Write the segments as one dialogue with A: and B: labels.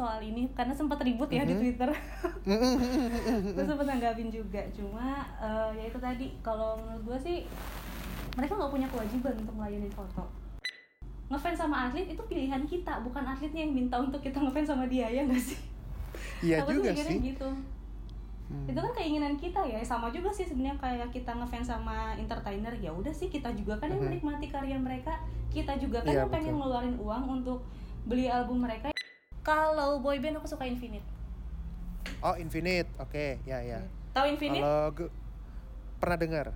A: soal ini karena sempat ribut ya di
B: Mhm.
A: Twitter. gue sempat nanggapin juga, cuma eh, ya itu tadi kalau menurut gue sih mereka nggak punya kewajiban untuk melayani foto. Ngefans sama atlet itu pilihan kita, bukan atletnya yang minta untuk kita ngefans sama dia ya nggak sih?
B: Iya juga sih.
A: gitu.
B: Hmm.
A: Itu kan keinginan kita ya, sama juga sih sebenarnya kayak kita ngefans sama entertainer ya udah sih kita juga kan yang
B: Mhm.
A: menikmati karya mereka, kita juga kan yang pengen ngeluarin uang untuk beli album mereka. Kalau boyband aku suka Infinite.
B: Oh Infinite, oke, ya ya.
A: Tahu Infinite?
B: Kalau gue pernah dengar.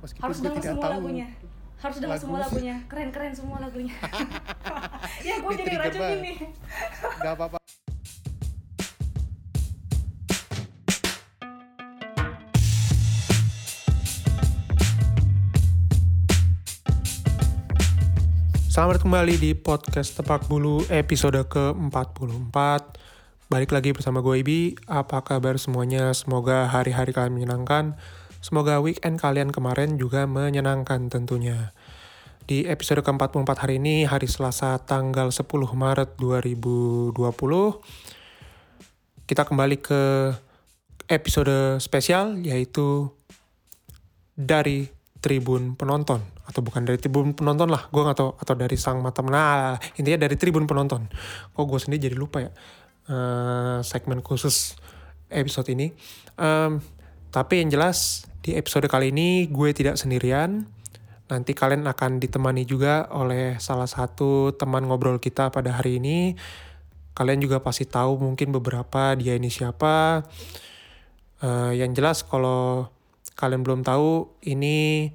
B: meskipun
A: harus dengar semua
B: tahu
A: lagunya. Harus dengar
B: lagu.
A: semua lagunya. Keren-keren semua lagunya. ya gue jadi racun ini.
B: Gak apa-apa. Selamat kembali di podcast Tepak Bulu episode ke-44 Balik lagi bersama gue Ibi. Apa kabar semuanya? Semoga hari-hari kalian menyenangkan. Semoga weekend kalian kemarin juga menyenangkan tentunya. Di episode ke-44 hari ini Hari Selasa tanggal 10 Maret 2020 Kita kembali ke episode spesial Yaitu dari tribun penonton atau bukan dari tribun penonton lah gue nggak tahu. Atau dari sang mata nah intinya dari tribun penonton. Kok gue sendiri jadi lupa ya eh, segmen khusus episode ini. Em, tapi yang jelas di episode kali ini gue tidak sendirian. Nanti kalian akan ditemani juga oleh salah satu teman ngobrol kita pada hari ini. Kalian juga pasti tahu mungkin beberapa dia ini siapa. Eh, yang jelas kalau kalian belum tahu ini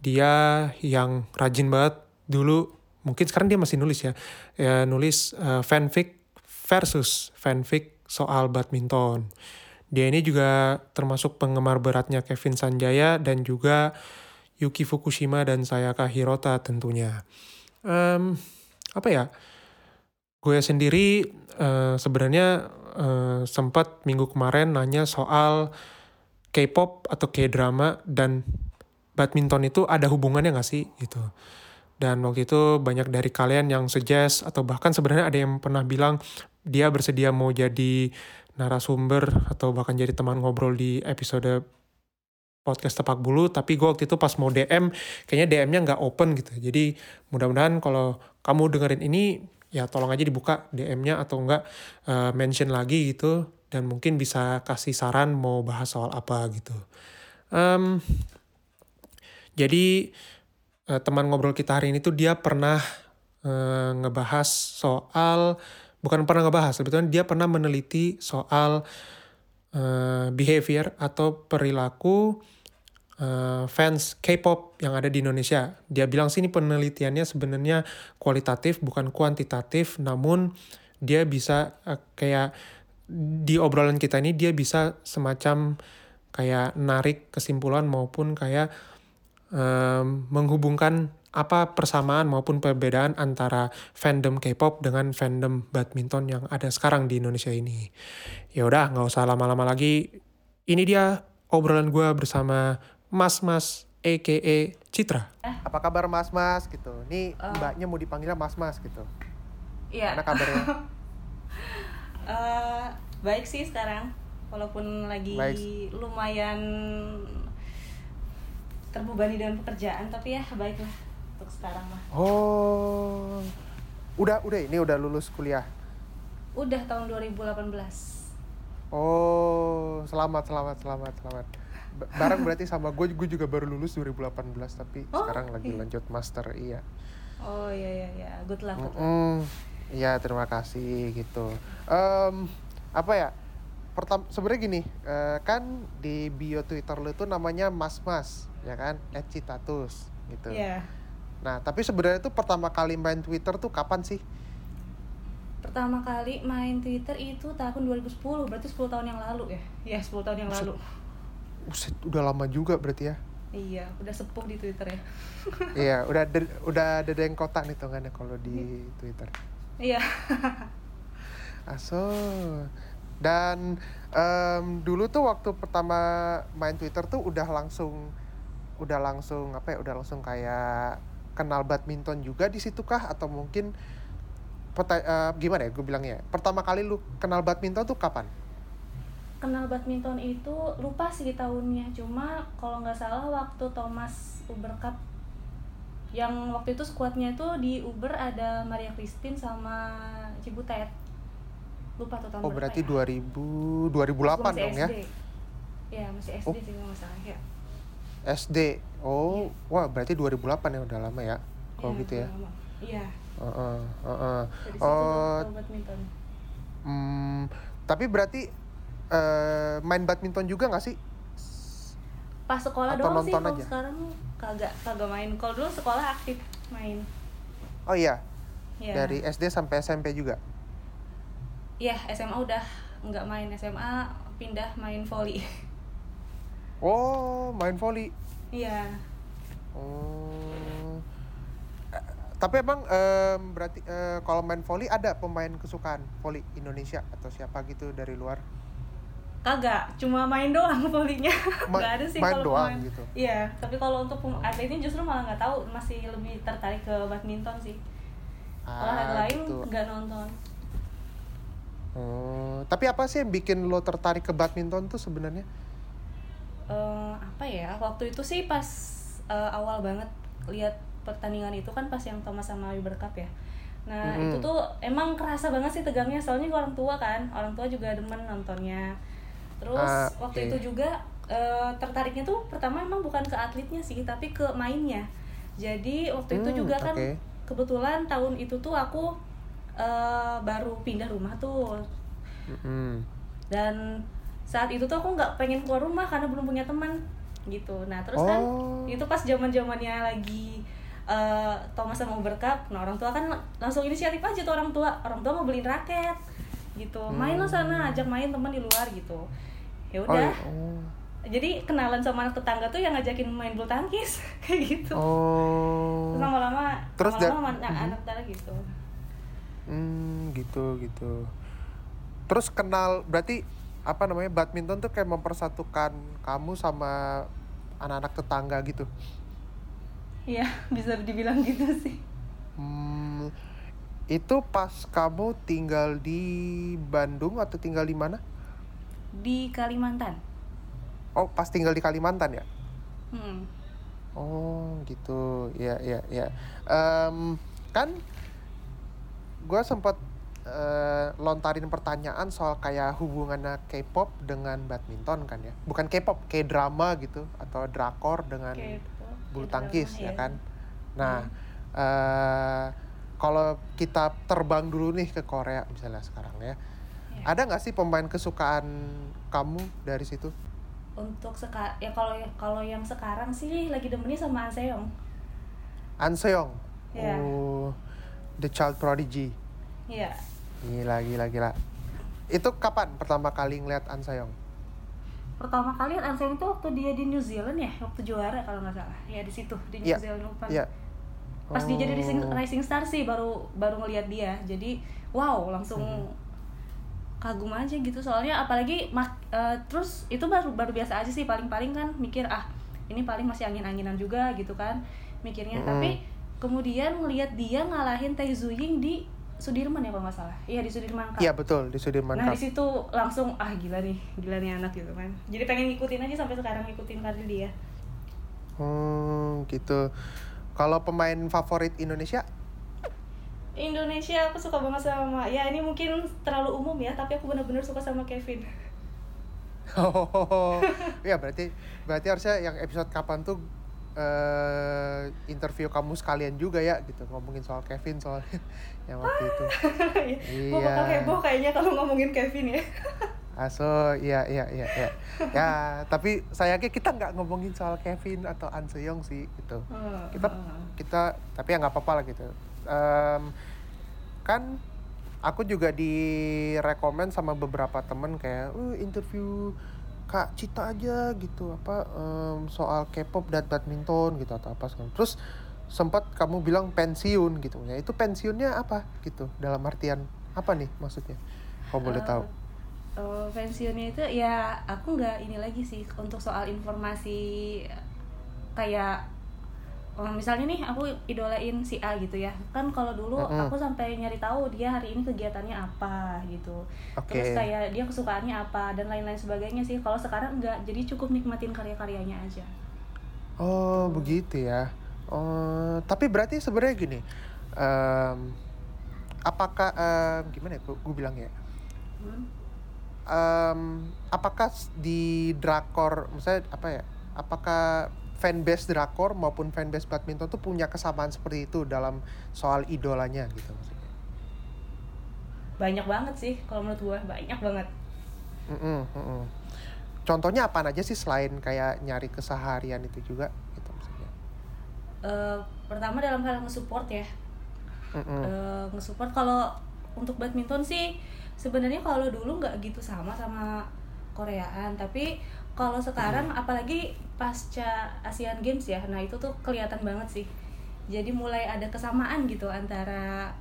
B: dia yang rajin banget dulu mungkin sekarang dia masih nulis ya ya nulis eh, fanfic versus fanfic soal badminton. Dia ini juga termasuk penggemar beratnya Kevin Sanjaya dan juga Yuki Fukushima dan Sayaka Hirota tentunya. Em, apa ya? Gue sendiri eh, sebenarnya eh, sempat minggu kemarin nanya soal K-pop atau K-drama dan badminton itu ada hubungannya nggak sih gitu. Dan waktu itu banyak dari kalian yang suggest atau bahkan sebenarnya ada yang pernah bilang dia bersedia mau jadi narasumber atau bahkan jadi teman ngobrol di episode podcast Tepak Bulu tapi gue waktu itu pas mau DM kayaknya DM-nya nggak open gitu. Jadi mudah-mudahan kalau kamu dengerin ini ya tolong aja dibuka DM-nya atau enggak eh, mention lagi gitu. Dan mungkin bisa kasih saran mau bahas soal apa gitu. Em, jadi eh, teman ngobrol kita hari ini tuh dia pernah eh, ngebahas soal bukan pernah ngebahas sebetulnya dia pernah meneliti soal eh, behavior atau perilaku eh, fans K-pop yang ada di Indonesia. Dia bilang sini penelitiannya sebenarnya kualitatif bukan kuantitatif, namun dia bisa eh, kayak di obrolan kita ini dia bisa semacam kayak narik kesimpulan maupun kayak em, menghubungkan apa persamaan maupun perbedaan antara fandom K-pop dengan fandom badminton yang ada sekarang di Indonesia ini. Ya udah, nggak usah lama-lama lagi. Ini dia obrolan gue bersama Mas Mas aka Citra. Apa kabar Mas Mas gitu? Nih
A: Eh.
B: mbaknya mau dipanggilnya Mas Mas gitu.
A: Iya.
B: Mana kabarnya?
A: Eh, baik sih sekarang, walaupun lagi
B: Baik.
A: lumayan terbebani dengan pekerjaan, tapi ya baiklah untuk sekarang mah.
B: Oh, udah udah ini udah lulus kuliah.
A: Udah tahun 2018.
B: Oh, selamat selamat selamat selamat. Ba- Bareng berarti sama gue, gue juga baru lulus 2018 tapi
A: Oh,
B: sekarang lagi
A: iya.
B: lanjut master iya.
A: Oh iya iya iya, good luck. Good luck.
B: Mm, Iya terima kasih gitu. Em, apa ya? Pertama sebenarnya gini, eh, kan di bio Twitter lu itu namanya Mas Mas, ya kan? Ecitatus gitu.
A: Iya.
B: Nah tapi sebenarnya tuh pertama kali main Twitter tuh kapan sih?
A: Pertama kali main Twitter itu tahun 2010, berarti 10 tahun yang lalu ya? Iya, 10 tahun yang lalu.
B: Buset, udah lama juga berarti ya.
A: Iya, udah sepuh di Twitter ya.
B: iya, udah ada, udah ada yang kotak nih hitungannya kalau di Twitter.
A: Iya.
B: Aso. Dan em, dulu tuh waktu pertama main Twitter tuh udah langsung udah langsung apa ya udah langsung kayak kenal badminton juga di situ kah? Atau mungkin peta- eh, gimana ya gue bilangnya pertama kali lu kenal badminton tuh kapan?
A: Kenal badminton itu lupa sih tahunnya. Cuma kalau nggak salah waktu Thomas Uber Cup yang waktu itu skuadnya itu di Uber ada Maria Christine sama Cibutet lupa tuh tahun
B: oh berarti
A: ya.
B: 2000 2008
A: Gua masih
B: dong ya
A: SD. ya masih SD
B: Oh.
A: sih nggak salah ya.
B: SD oh wah berarti 2008 ya udah lama ya kalau
A: Iya,
B: gitu ya?
A: iya.
B: Heeh, heeh.
A: dari situ
B: Oh,
A: tahu badminton.
B: Hmm, tapi berarti eh, main badminton juga nggak sih?
A: Pas sekolah
B: Atau
A: doang sih kalau
B: aja?
A: sekarang kagak kagak main. Kalau dulu sekolah aktif main.
B: Oh iya?
A: Ya
B: dari SD sampai SMP juga
A: Iya, SMA udah nggak main SMA pindah main volley.
B: oh main volley
A: Iya.
B: Oh. Eh, Tapi emang em, berarti eh, kalau main volley ada pemain kesukaan volley Indonesia atau siapa gitu dari luar?
A: Kagak, cuma main doang volleynya.
B: Ma-
A: Nggak ada sih
B: main
A: kalau
B: doang
A: pemain.
B: gitu?
A: Iya, tapi kalau untuk pem- atletnya justru malah nggak tahu, masih lebih tertarik ke badminton sih. Olahraga lain
B: gitu.
A: nggak nonton.
B: Oh, tapi apa sih yang bikin lo tertarik ke badminton tuh sebenarnya?
A: Eh, apa ya? Waktu itu sih pas eh, awal banget lihat pertandingan itu kan pas yang Thomas sama Uber Cup ya. Nah,
B: Mm-mm.
A: itu tuh emang kerasa banget sih tegangnya soalnya orang tua kan. Orang tua juga demen nontonnya. Terus
B: Ah,
A: waktu itu juga eh, tertariknya tuh pertama emang bukan ke atletnya sih, tapi ke mainnya. Jadi waktu itu
B: Hmm,
A: juga kan
B: oke.
A: kebetulan tahun itu tuh aku eh, baru pindah rumah tuh
B: Mm-mm.
A: dan saat itu tuh aku nggak pengen keluar rumah karena belum punya teman gitu nah terus kan
B: Oh.
A: itu pas zaman zamannya lagi eh, Thomas sama Uber Cup nah orang tua kan langsung inisiatif aja tuh orang tua orang tua mau beliin raket gitu main lo sana ajak main teman di luar gitu ya
B: Oh,
A: udah
B: iya. oh.
A: jadi kenalan sama anak tetangga tuh yang ngajakin main bulu tangkis kayak gitu
B: Oh.
A: terus lama-lama
B: Terus
A: lama-lama
B: da-
A: anak anak tetangga gitu
B: Hmm, gitu gitu. Terus kenal berarti apa namanya badminton tuh kayak mempersatukan kamu sama anak-anak tetangga gitu.
A: iya bisa dibilang gitu sih
B: Hmm, itu pas kamu tinggal di Bandung atau tinggal di mana?
A: di Kalimantan
B: Oh, pas tinggal di Kalimantan ya?
A: hmm.
B: Oh, gitu. Ya, ya, ya. Em, kan gue sempat eh, lontarin pertanyaan soal kayak hubungannya K-pop dengan badminton kan ya. Bukan K-pop, K-drama gitu atau drakor dengan bulu tangkis
A: iya.
B: ya kan. Nah, eh kalau kita terbang dulu nih ke Korea misalnya sekarang ya.
A: Iya.
B: Ada nggak sih pemain kesukaan kamu dari situ?
A: untuk seka ya kalau kalau yang sekarang sih lagi demennya sama An Seong
B: An Seong.
A: Iya.
B: Oh, The Child Prodigy.
A: Iya
B: Gila, gila, gila. Itu kapan pertama kali ngeliat An Seong?
A: pertama kali An Seong itu waktu dia di New Zealand ya waktu juara kalau nggak salah ya di situ di New
B: Iya,
A: Zealand Open
B: Iya.
A: pas dia jadi rising,
B: Oh.
A: rising star sih baru baru ngelihat dia jadi wow langsung
B: Mhm.
A: kagum aja gitu soalnya apalagi mak- eh, terus itu baru baru biasa aja sih paling paling kan mikir ah ini paling masih angin anginan juga gitu kan mikirnya
B: Mhm.
A: tapi kemudian ngelihat dia ngalahin Tae Ying di Sudirman ya kalau nggak salah iya di Sudirman Cup
B: Iya betul di Sudirman
A: Nah di situ langsung ah gila nih, gila nih anak gitu kan. Jadi pengen ngikutin aja sampai sekarang ngikutin karir dia.
B: Hmm, gitu. Kalau pemain favorit Indonesia?
A: Indonesia aku suka banget sama ya ini mungkin terlalu umum ya, tapi aku bener-bener suka sama Kevin.
B: Oh, ya berarti berarti harusnya yang episode kapan tuh eh interview kamu sekalian juga ya gitu ngomongin soal Kevin soal yang waktu itu.
A: Gue bakal
B: Iya.
A: heboh kayaknya kalau ngomongin Kevin ya.
B: Aso, iya iya iya iya. Ya, tapi sayangnya kita nggak ngomongin soal Kevin atau An Seong sih gitu.
A: Hmm,
B: Kita
A: hmm.
B: kita tapi ya nggak apa-apa lah gitu. Em, kan aku juga direkomend sama beberapa temen kayak, uh interview Kak Cita aja gitu apa em, soal K-pop dan badminton gitu atau apa segala. Terus sempat kamu bilang pensiun gitu ya. Itu pensiunnya apa gitu dalam artian apa nih maksudnya? Kau boleh
A: Eh,
B: tahu?
A: eh, pensiunnya itu ya aku nggak ini lagi sih untuk soal informasi kayak misalnya nih aku idolain si A gitu ya kan kalau dulu
B: Mm-mm.
A: aku sampai nyari tahu dia hari ini kegiatannya apa gitu
B: Oke.
A: terus kayak dia kesukaannya apa dan lain-lain sebagainya sih kalau sekarang enggak jadi cukup nikmatin karya-karyanya aja
B: Oh begitu ya. Oh tapi berarti sebenarnya gini, em, apakah em, gimana ya? Gue bilang ya.
A: Hmm.
B: Em, apakah di drakor, misalnya apa ya? Apakah fanbase drakor maupun fanbase badminton tuh punya kesamaan seperti itu dalam soal idolanya gitu maksudnya?
A: banyak banget sih kalau menurut gue banyak banget
B: Mm-mm, mm-mm. Contohnya apa aja sih selain kayak nyari keseharian itu juga gitu maksudnya?
A: Eh, pertama dalam hal nge-support ya
B: Mm-mm.
A: Eh, nge-support kalau untuk badminton sih sebenarnya kalau dulu nggak gitu sama sama Koreaan tapi kalau sekarang apalagi pasca Asian Games ya nah itu tuh kelihatan banget sih. Jadi mulai ada kesamaan gitu antara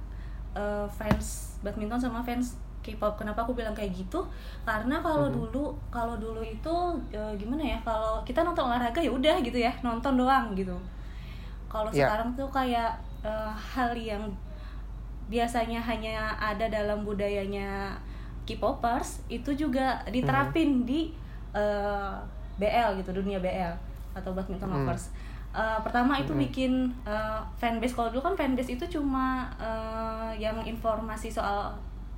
A: eh, fans badminton sama fans K-pop. Kenapa aku bilang kayak gitu? Karena kalau
B: Mhm.
A: dulu kalau dulu itu eh, gimana ya kalau kita nonton olahraga ya udah gitu ya nonton doang gitu. Kalau
B: Iya.
A: sekarang tuh kayak eh, hal yang biasanya hanya ada dalam budayanya K-popers itu juga diterapin di eh, BL gitu dunia BL atau badminton
B: Hmm.
A: lovers. Eh, pertama itu
B: Hmm.
A: bikin eh, fanbase kalau dulu kan fanbase itu cuma eh, yang informasi soal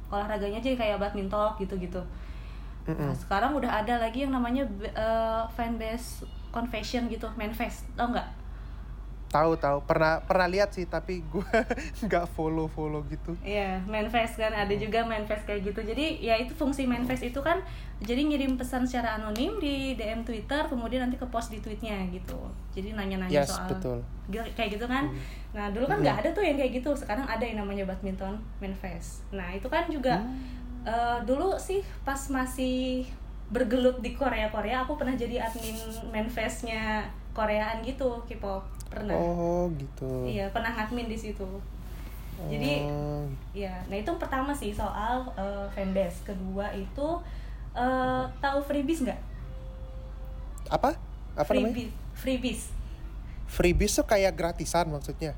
A: olahraganya aja kayak badminton gitu-gitu. Nah, sekarang udah ada lagi yang namanya eh, fanbase confession gitu, manfest, tau nggak?
B: Tahu tahu pernah pernah lihat sih tapi gue nggak follow follow gitu.
A: Iya, manifest kan ada juga manifest kayak gitu. Jadi ya itu fungsi manifest itu kan jadi ngirim pesan secara anonim di DM Twitter, kemudian nanti ke post di tweetnya gitu. Jadi nanya-nanya
B: Yes
A: soal
B: betul.
A: Kayak gitu kan. Nah dulu kan nggak ada tuh yang kayak gitu. Sekarang ada yang namanya badminton manifest. Nah itu kan juga eh, dulu sih pas masih bergelut di Korea Korea, aku pernah jadi admin manifestnya Koreaan gitu, K-pop pernah.
B: Oh gitu.
A: Iya pernah ngadmin di situ. Jadi
B: Oh,
A: Ya, nah itu pertama sih soal eh, fanbase. Kedua itu eh, tahu freebies nggak?
B: apa? Apa namanya?
A: freebies, freebies,
B: Freebies tuh kayak gratisan maksudnya.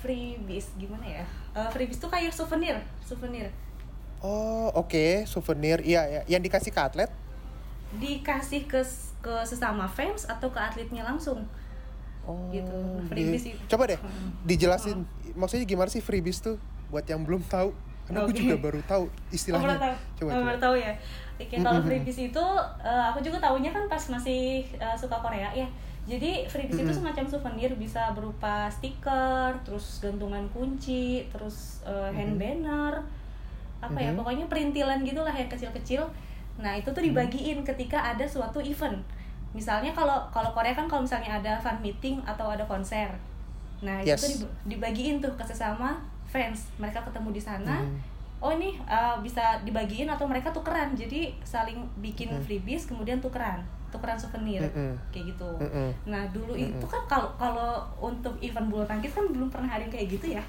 A: freebies gimana ya? Eh, freebies tuh kayak souvenir, souvenir.
B: Oh oke souvenir iya ya yang dikasih ke atlet.
A: Dikasih ke ke sesama fans atau ke atletnya langsung.
B: Oh
A: Gitu. Freebies itu.
B: Coba deh
A: Hmm.
B: dijelasin maksudnya gimana sih freebies tuh buat yang belum tahu. Karena gue
A: Oke.
B: juga baru tahu
A: Oh,
B: istilahnya.
A: baru tahu.
B: Coba
A: Oh,
B: coba.
A: baru tahu ya. Oke, kalau
B: Mm-mm.
A: freebies itu eh, aku juga tahunya kan pas masih eh, suka Korea ya. Jadi freebies itu
B: Mm-mm.
A: semacam souvenir bisa berupa stiker, terus gantungan kunci, terus eh, hand banner, apa ya
B: Mhm.
A: pokoknya perintilan gitulah yang kecil-kecil. Nah itu tuh dibagiin ketika ada suatu event. Misalnya kalau kalau Korea kan kalau misalnya ada fan meeting atau ada konser, nah itu
B: Yes.
A: tuh dib- dibagiin tuh ke sesama fans. Mereka ketemu di sana
B: Mhm.
A: oh ini uh, bisa dibagiin atau mereka tukeran jadi saling bikin
B: Mm.
A: freebies kemudian tukeran tukeran souvenir
B: Mm-mm.
A: kayak gitu
B: Mm-mm.
A: nah dulu
B: Mm-mm.
A: itu kan kalau kalau untuk event bulu tangkis kan belum pernah ada yang kayak gitu ya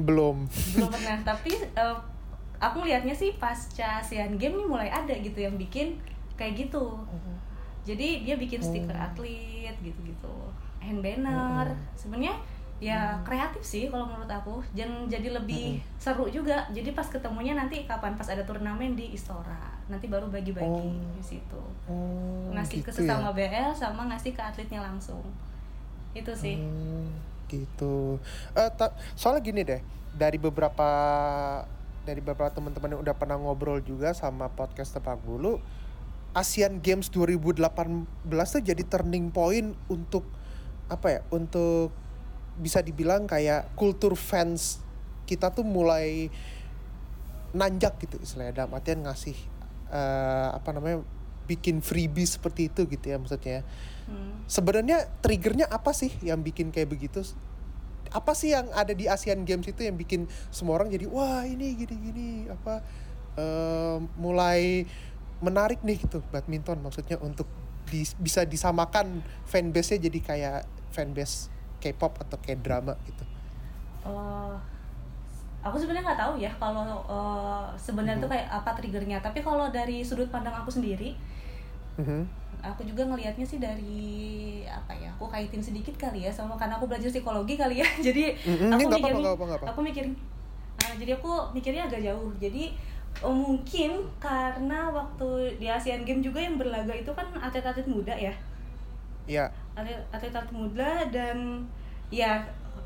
B: Belum.
A: belum pernah tapi uh, aku lihatnya sih pasca Asian Games nih mulai ada gitu yang bikin kayak gitu jadi dia bikin stiker atlet gitu-gitu. Hand banner. Sebenarnya ya kreatif sih kalau menurut aku. Dan jadi lebih seru juga. Jadi pas ketemunya nanti kapan? Pas ada turnamen di Istora. Nanti baru bagi-bagi
B: Oh.
A: di situ.
B: Oh,
A: ngasih ke
B: gitu ya?
A: sesama BL sama ngasih ke atletnya langsung. Itu sih.
B: Hmm, gitu. Eh, ta- soalnya gini deh, dari beberapa dari beberapa teman-teman yang udah pernah ngobrol juga sama podcast Tepak Bulu, Asian Games 2018 tuh jadi turning point untuk apa ya? Untuk bisa dibilang kayak kultur fans kita tuh mulai nanjak gitu istilahnya dalam artian ngasih eh, apa namanya bikin freebie seperti itu gitu ya maksudnya
A: Hmm.
B: sebenarnya triggernya apa sih yang bikin kayak begitu apa sih yang ada di Asian Games itu yang bikin semua orang jadi wah ini gini gini apa eh, mulai menarik nih gitu badminton maksudnya untuk di- bisa disamakan fanbase-nya jadi kayak fanbase K-pop atau kayak drama gitu
A: Eh, aku sebenarnya nggak tahu ya kalau eh, sebenarnya
B: Mhm.
A: tuh kayak apa triggernya tapi kalau dari sudut pandang aku sendiri
B: Mhm.
A: aku juga ngelihatnya sih dari apa ya aku kaitin sedikit kali ya sama karena aku belajar psikologi kali ya jadi
B: Mm-mm,
A: aku
B: apa.
A: aku mikirin ah, jadi aku mikirnya agak jauh jadi oh, mungkin karena waktu di Asian Games juga yang berlaga itu kan atlet-atlet muda ya
B: Iya.
A: atlet atlet muda dan ya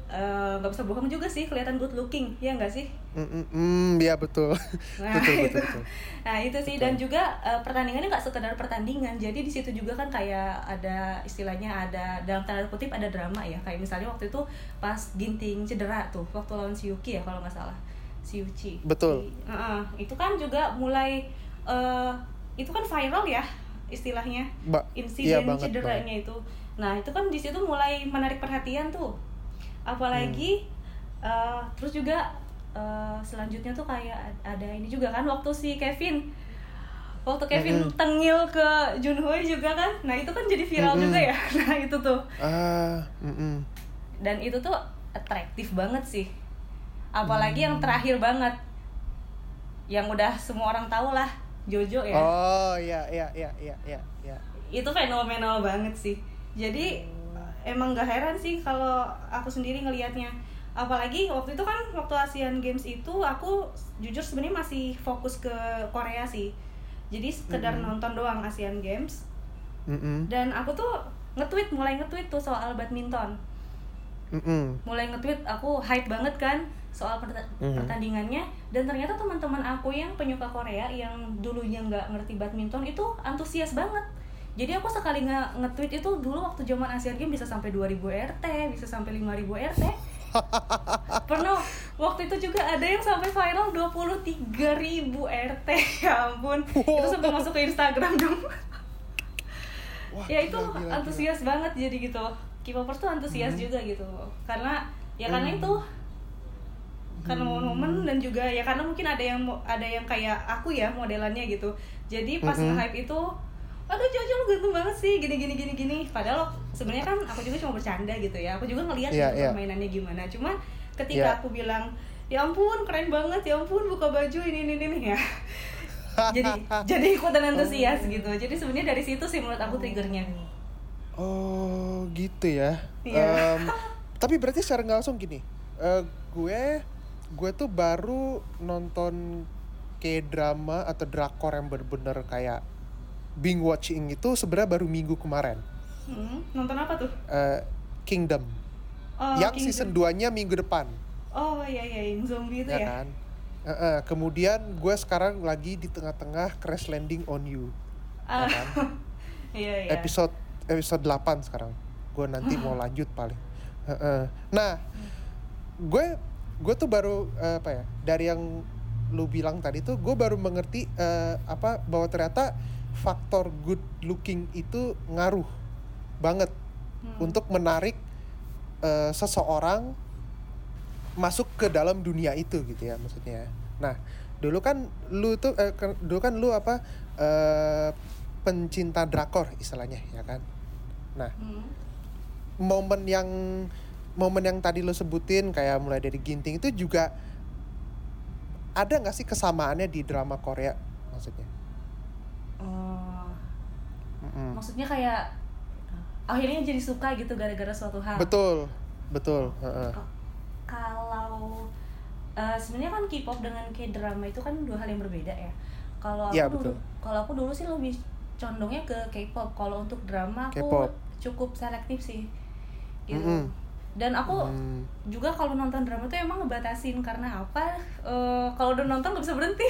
A: eh, nggak bisa bohong juga sih kelihatan good looking ya nggak sih
B: Mm, mm, ya betul.
A: Nah,
B: betul,
A: itu.
B: betul, betul.
A: Nah, itu sih dan juga eh, pertandingannya nggak sekedar pertandingan. Jadi di situ juga kan kayak ada istilahnya ada dalam tanda kutip ada drama ya. Kayak misalnya waktu itu pas Ginting cedera tuh waktu lawan si Yuki ya kalau nggak salah. Si Yuki.
B: Betul.
A: Di- Heeh, itu kan juga mulai eh, itu kan viral ya istilahnya
B: Ba-
A: insiden
B: iya banget,
A: cederanya itu. Nah, itu kan di situ mulai menarik perhatian tuh. Apalagi
B: Hmm.
A: eh, terus juga eh, selanjutnya tuh kayak ada ini juga kan waktu si Kevin waktu Kevin
B: Mm-mm.
A: tengil ke Junhoi juga kan. Nah, itu kan jadi viral
B: Mm-mm.
A: juga ya. Nah, itu tuh.
B: Ah, mm, mm.
A: Dan itu tuh atraktif banget sih. Apalagi yang
B: Hmm.
A: terakhir banget. Yang udah semua orang tahu lah, Jojo ya.
B: Oh, iya, iya, iya, iya, iya, iya.
A: itu fenomenal banget sih jadi emang gak heran sih kalau aku sendiri ngelihatnya apalagi waktu itu kan waktu Asian Games itu aku jujur sebenarnya masih fokus ke Korea sih jadi sekedar
B: Mm-mm.
A: nonton doang Asian Games
B: Mm, mm,
A: dan aku tuh nge-tweet mulai nge-tweet tuh soal badminton
B: mm, mm.
A: mulai nge-tweet aku hype banget kan soal perta-
B: Mhm.
A: pertandingannya. Dan ternyata teman-teman aku yang penyuka Korea yang dulunya nggak ngerti badminton itu antusias banget. Jadi aku sekali nge- nge-tweet itu dulu waktu zaman Asian Games bisa sampai 2000 RT bisa sampai 5000 RT pernah waktu itu juga ada yang sampai viral 23.000 RT ya ampun. Itu sampai masuk ke Instagram dong.
B: Wah,
A: ya itu
B: gila, gila,
A: antusias banget jadi gitu. K-popers tuh antusias
B: Hmm.
A: juga gitu. Karena ya karena
B: Hmm.
A: itu karena
B: Hmm.
A: momen dan juga ya karena mungkin ada yang ada yang kayak aku ya modelannya gitu jadi pas
B: Mm-mm.
A: nge-hype itu aduh Jojo lu ganteng banget sih gini gini gini gini padahal sebenarnya kan aku juga cuma bercanda gitu ya aku juga ngelihat
B: Iya,
A: gitu
B: iya.
A: permainannya gimana cuma ketika
B: Iya.
A: aku bilang ya ampun keren banget ya ampun buka baju ini ini ini ya jadi jadi ikutan antusias
B: Oh.
A: gitu jadi sebenarnya dari situ sih menurut aku triggernya
B: Oh, gitu ya.
A: Iya.
B: Em, tapi berarti secara nggak langsung gini, eh, gue gue tuh baru nonton kayak drama atau drakor yang bener-bener kayak binge watching itu sebenarnya baru minggu kemarin.
A: Hmm, nonton apa tuh?
B: Eh, Kingdom.
A: Oh,
B: yang
A: Kingdom.
B: season 2-nya minggu depan,
A: Oh iya iya yang zombie itu
B: ya
A: ya.
B: kan? Eh, eh, kemudian gue sekarang lagi di tengah-tengah Crash Landing on You. Kan?
A: iya iya.
B: episode episode 8 sekarang gue nanti mau lanjut paling Heeh. nah gue gue tuh baru eh, apa ya dari yang lu bilang tadi tuh gue baru mengerti eh, apa bahwa ternyata faktor good looking itu ngaruh banget
A: Hmm.
B: untuk menarik eh, seseorang masuk ke dalam dunia itu gitu ya maksudnya nah dulu kan lu tuh kan- dulu kan lu apa eh, pencinta drakor istilahnya ya kan nah
A: Hmm.
B: momen yang momen yang tadi lo sebutin kayak mulai dari ginting itu juga ada nggak sih kesamaannya di drama Korea maksudnya
A: Oh,
B: Mm-mm.
A: maksudnya kayak akhirnya jadi suka gitu gara-gara suatu hal.
B: betul betul heeh.
A: Kalau eh, sebenarnya kan K-pop dengan K-drama itu kan dua hal yang berbeda ya. Kalau aku
B: Iya,
A: dulu, kalau aku dulu sih lebih condongnya ke K-pop. Kalau untuk drama aku cukup selektif sih. Gitu.
B: Mm-mm.
A: Dan aku
B: Hmm.
A: juga kalau nonton drama tuh emang ngebatasin karena apa? Eh, kalau udah nonton nggak bisa berhenti.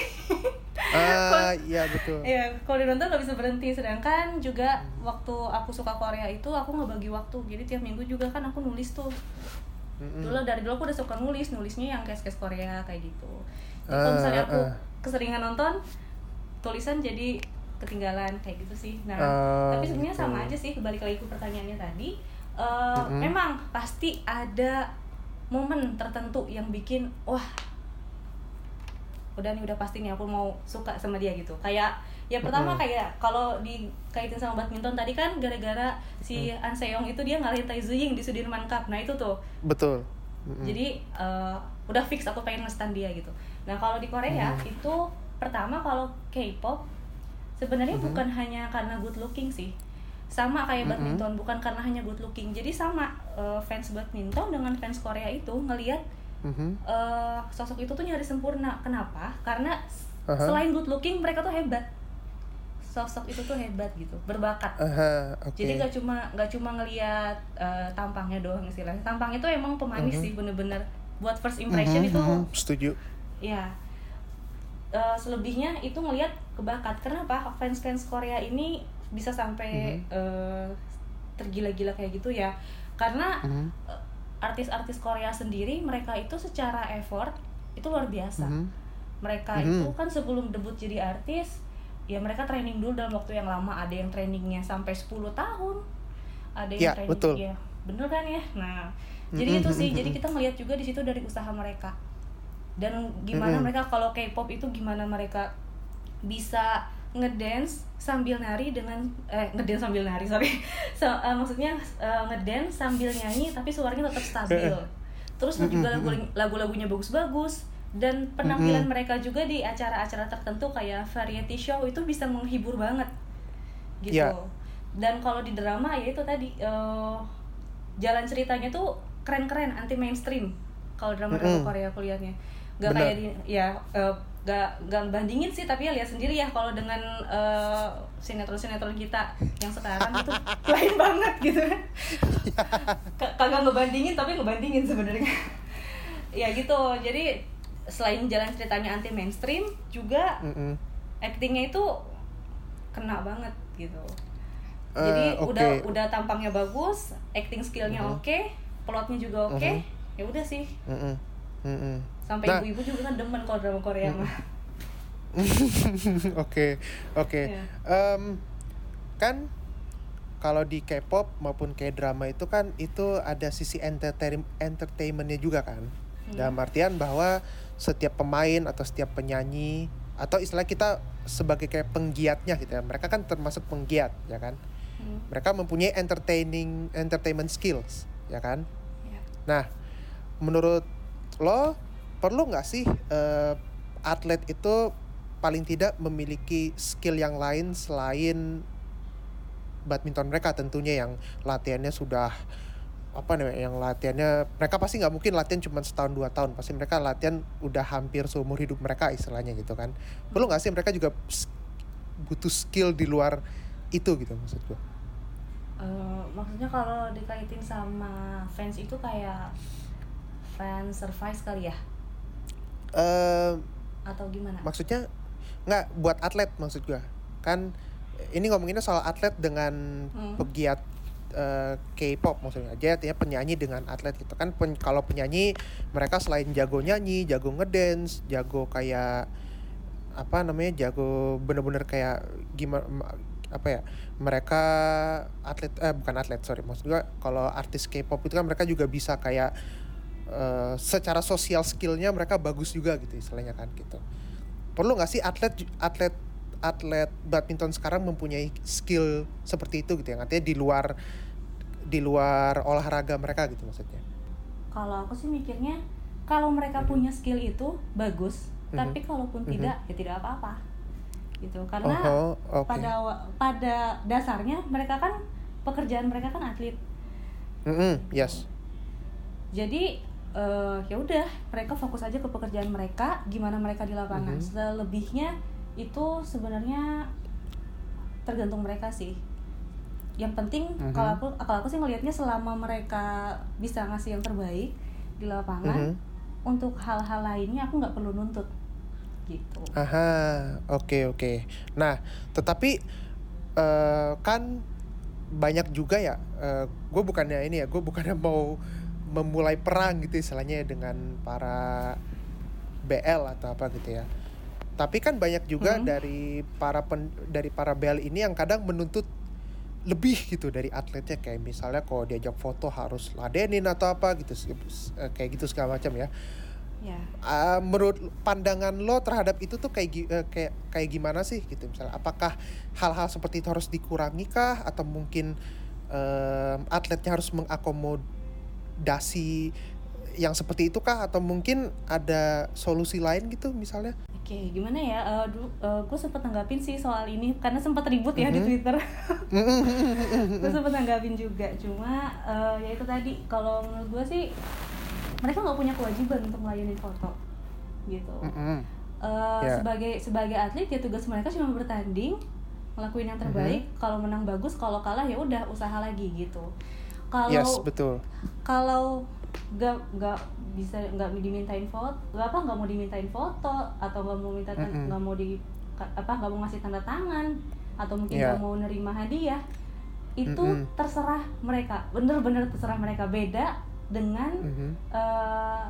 B: ah iya betul
A: Iya, kalau udah nonton nggak bisa berhenti. Sedangkan juga waktu aku suka Korea itu aku ngebagi waktu. Jadi tiap minggu juga kan aku nulis tuh.
B: Mm-mm.
A: Dulu dari dulu aku udah suka nulis, nulisnya yang case-case Korea kayak gitu. Jadi kalau
B: Ah,
A: misalnya aku
B: ah.
A: keseringan nonton, tulisan jadi ketinggalan kayak gitu sih. Nah,
B: Ah,
A: tapi sebenarnya
B: gitu.
A: sama aja sih. Kembali lagi ke pertanyaannya tadi. Eh,
B: Mm-mm.
A: Memang pasti ada momen tertentu yang bikin wah udah nih udah pasti nih aku mau suka sama dia gitu kayak ya pertama
B: Mm-mm.
A: kayak kalau dikaitin sama badminton tadi kan gara-gara si
B: Mm.
A: An Seong itu dia ngalahin Tai Ziying di Sudirman Cup nah itu tuh
B: betul Mm-mm.
A: jadi eh, udah fix aku pengen nge-stand dia gitu nah kalau di Korea
B: Hmm.
A: itu pertama kalau K-pop sebenarnya
B: Mhm.
A: bukan hanya karena good looking sih sama kayak badminton bukan karena hanya good looking. Jadi sama eh, fans badminton dengan fans Korea itu ngelihat
B: Mhm.
A: eh, sosok itu tuh nyari sempurna. Kenapa? Karena s-
B: Aha.
A: selain good looking mereka tuh hebat. Sosok itu tuh hebat gitu berbakat.
B: Aha, oke.
A: jadi nggak cuma nggak cuma ngelihat eh, tampangnya doang istilahnya. Tampang itu emang pemanis
B: Mhm.
A: sih bener-bener. Buat first impression
B: Mhm,
A: itu
B: mhm, setuju.
A: ya Eh, selebihnya itu ngelihat kebakat. Kenapa? Fans fans Korea ini bisa sampai
B: Mhm.
A: eh, tergila-gila kayak gitu ya karena
B: Mhm,
A: eh, artis-artis Korea sendiri mereka itu secara effort itu luar biasa
B: mhm.
A: mereka
B: Mhm.
A: itu kan sebelum debut jadi artis ya mereka training dulu dalam waktu yang lama ada yang trainingnya sampai 10 tahun ada yang
B: Ya,
A: training
B: betul.
A: ya bener kan ya nah jadi
B: Mhm,
A: itu sih
B: mhm,
A: jadi
B: mhm.
A: kita ngelihat juga di situ dari usaha mereka dan gimana
B: Mhm.
A: mereka kalau K-pop itu gimana mereka bisa ngedance sambil nari dengan eh ngedance sambil nari sorry So, eh, maksudnya eh, ngedance sambil nyanyi tapi suaranya tetap stabil terus
B: Mhm,
A: juga
B: mhm.
A: lagu lagu-lagunya bagus-bagus dan penampilan
B: Mhm.
A: mereka juga di acara-acara tertentu kayak variety show itu bisa menghibur banget gitu
B: Ya.
A: dan kalau di drama ya itu tadi eh, jalan ceritanya tuh keren-keren anti mainstream kalau drama-drama
B: Mhm.
A: Korea kuliahnya nggak
B: Benar.
A: kayak di ya eh, nggak nggak bandingin sih tapi ya lihat sendiri ya kalau dengan eh, sinetron-sinetron kita yang sekarang itu lain banget gitu kagak ngebandingin tapi ngebandingin sebenarnya ya gitu jadi selain jalan ceritanya anti mainstream juga
B: Mhm.
A: actingnya itu kena banget gitu
B: Eh,
A: jadi
B: oke.
A: udah udah tampangnya bagus acting skillnya
B: Mhm.
A: oke plotnya juga oke
B: Mhm.
A: ya udah sih
B: Mhm. Mhm.
A: Sampai
B: Nah.
A: ibu-ibu juga kan demen kalau drama Korea mah
B: Oke, oke.
A: Iya.
B: Kan kalau di K-pop maupun K-drama itu kan itu ada sisi entertain entertainmentnya juga kan.
A: Hmm.
B: Dalam artian bahwa setiap pemain atau setiap penyanyi atau istilah kita sebagai kayak penggiatnya gitu ya. Mereka kan termasuk penggiat ya kan.
A: Hmm,
B: Mereka mempunyai entertaining entertainment skills ya kan.
A: ya.
B: Nah, menurut lo perlu nggak sih eh, atlet itu paling tidak memiliki skill yang lain selain badminton mereka? Tentunya yang latihannya sudah apa namanya yang latihannya mereka pasti nggak mungkin latihan cuma setahun dua tahun. Pasti mereka latihan udah hampir seumur hidup mereka istilahnya gitu kan. Perlu nggak sih mereka juga butuh skill di luar itu gitu maksud gue
A: Eh, maksudnya kalau dikaitin sama fans itu kayak fans service kali ya
B: Eh,
A: atau gimana?
B: maksudnya nggak buat atlet maksud gua. Kan ini ngomonginnya soal atlet dengan
A: Hmm.
B: pegiat eh, K-pop maksudnya. Aja artinya penyanyi dengan atlet gitu. Kan pen- kalau penyanyi mereka selain jago nyanyi jago ngedance jago kayak apa namanya jago bener-bener kayak gimana apa ya mereka atlet eh bukan atlet sorry. Maksud gua kalau artis K-pop itu kan mereka juga bisa kayak eh, secara sosial skillnya mereka bagus juga gitu istilahnya kan gitu. Perlu nggak sih atlet atlet atlet badminton sekarang mempunyai skill seperti itu gitu ya? Artinya di luar di luar olahraga mereka gitu maksudnya?
A: Kalau aku sih mikirnya kalau mereka
B: Mhm.
A: punya skill itu bagus
B: Mhm.
A: tapi kalaupun
B: Mhm.
A: tidak ya tidak apa-apa. Gitu karena
B: oh oke.
A: pada pada dasarnya mereka kan pekerjaan mereka kan atlet.
B: Mm-mm, yes.
A: Jadi eh, ya udah mereka fokus aja ke pekerjaan mereka gimana mereka di lapangan
B: Mhm.
A: selebihnya itu sebenarnya tergantung mereka sih yang penting
B: Mhm.
A: kalau aku kalau aku sih ngelihatnya selama mereka bisa ngasih yang terbaik di lapangan
B: Mhm.
A: untuk hal-hal lainnya aku nggak perlu nuntut gitu
B: Aha, oke oke. Nah, tetapi eh, kan banyak juga ya. gue bukannya ini ya, gue bukannya mau memulai perang gitu istilahnya ya dengan para BL atau apa gitu ya. Tapi kan banyak juga
A: Mhm.
B: dari para pen, dari para BL ini yang kadang menuntut lebih gitu dari atletnya kayak misalnya kalau diajak foto harus ladenin atau apa gitu kayak gitu segala macam ya.
A: ya
B: Ah, menurut pandangan lo terhadap itu tuh kayak eh, kayak kayak gimana sih gitu misalnya apakah hal-hal seperti itu harus dikurangi kah atau mungkin em, atletnya harus mengakomodasi yang seperti itu kah atau mungkin ada solusi lain gitu misalnya?
A: Oke, gimana ya? Uh, dulu uh, gue sempet tanggapin sih soal ini karena sempat ribut ya mm -hmm. di Twitter. gue sempet tanggapin juga, cuma uh, ya itu tadi kalau menurut gue sih mereka nggak punya kewajiban untuk melayani foto, gitu. Mm -hmm. uh, yeah. Sebagai sebagai atlet ya tugas mereka cuma bertanding, ngelakuin yang terbaik. Mm -hmm. Kalau menang bagus, kalau kalah ya udah usaha lagi gitu. Kalau
B: yes, betul.
A: Kalau nggak nggak bisa nggak dimintain foto apa nggak mau dimintain foto atau nggak mau minta nggak mm -hmm. mau di apa nggak mau ngasih tanda tangan atau mungkin nggak yeah. mau nerima hadiah itu mm -hmm. terserah mereka bener-bener terserah mereka beda dengan mm -hmm. uh,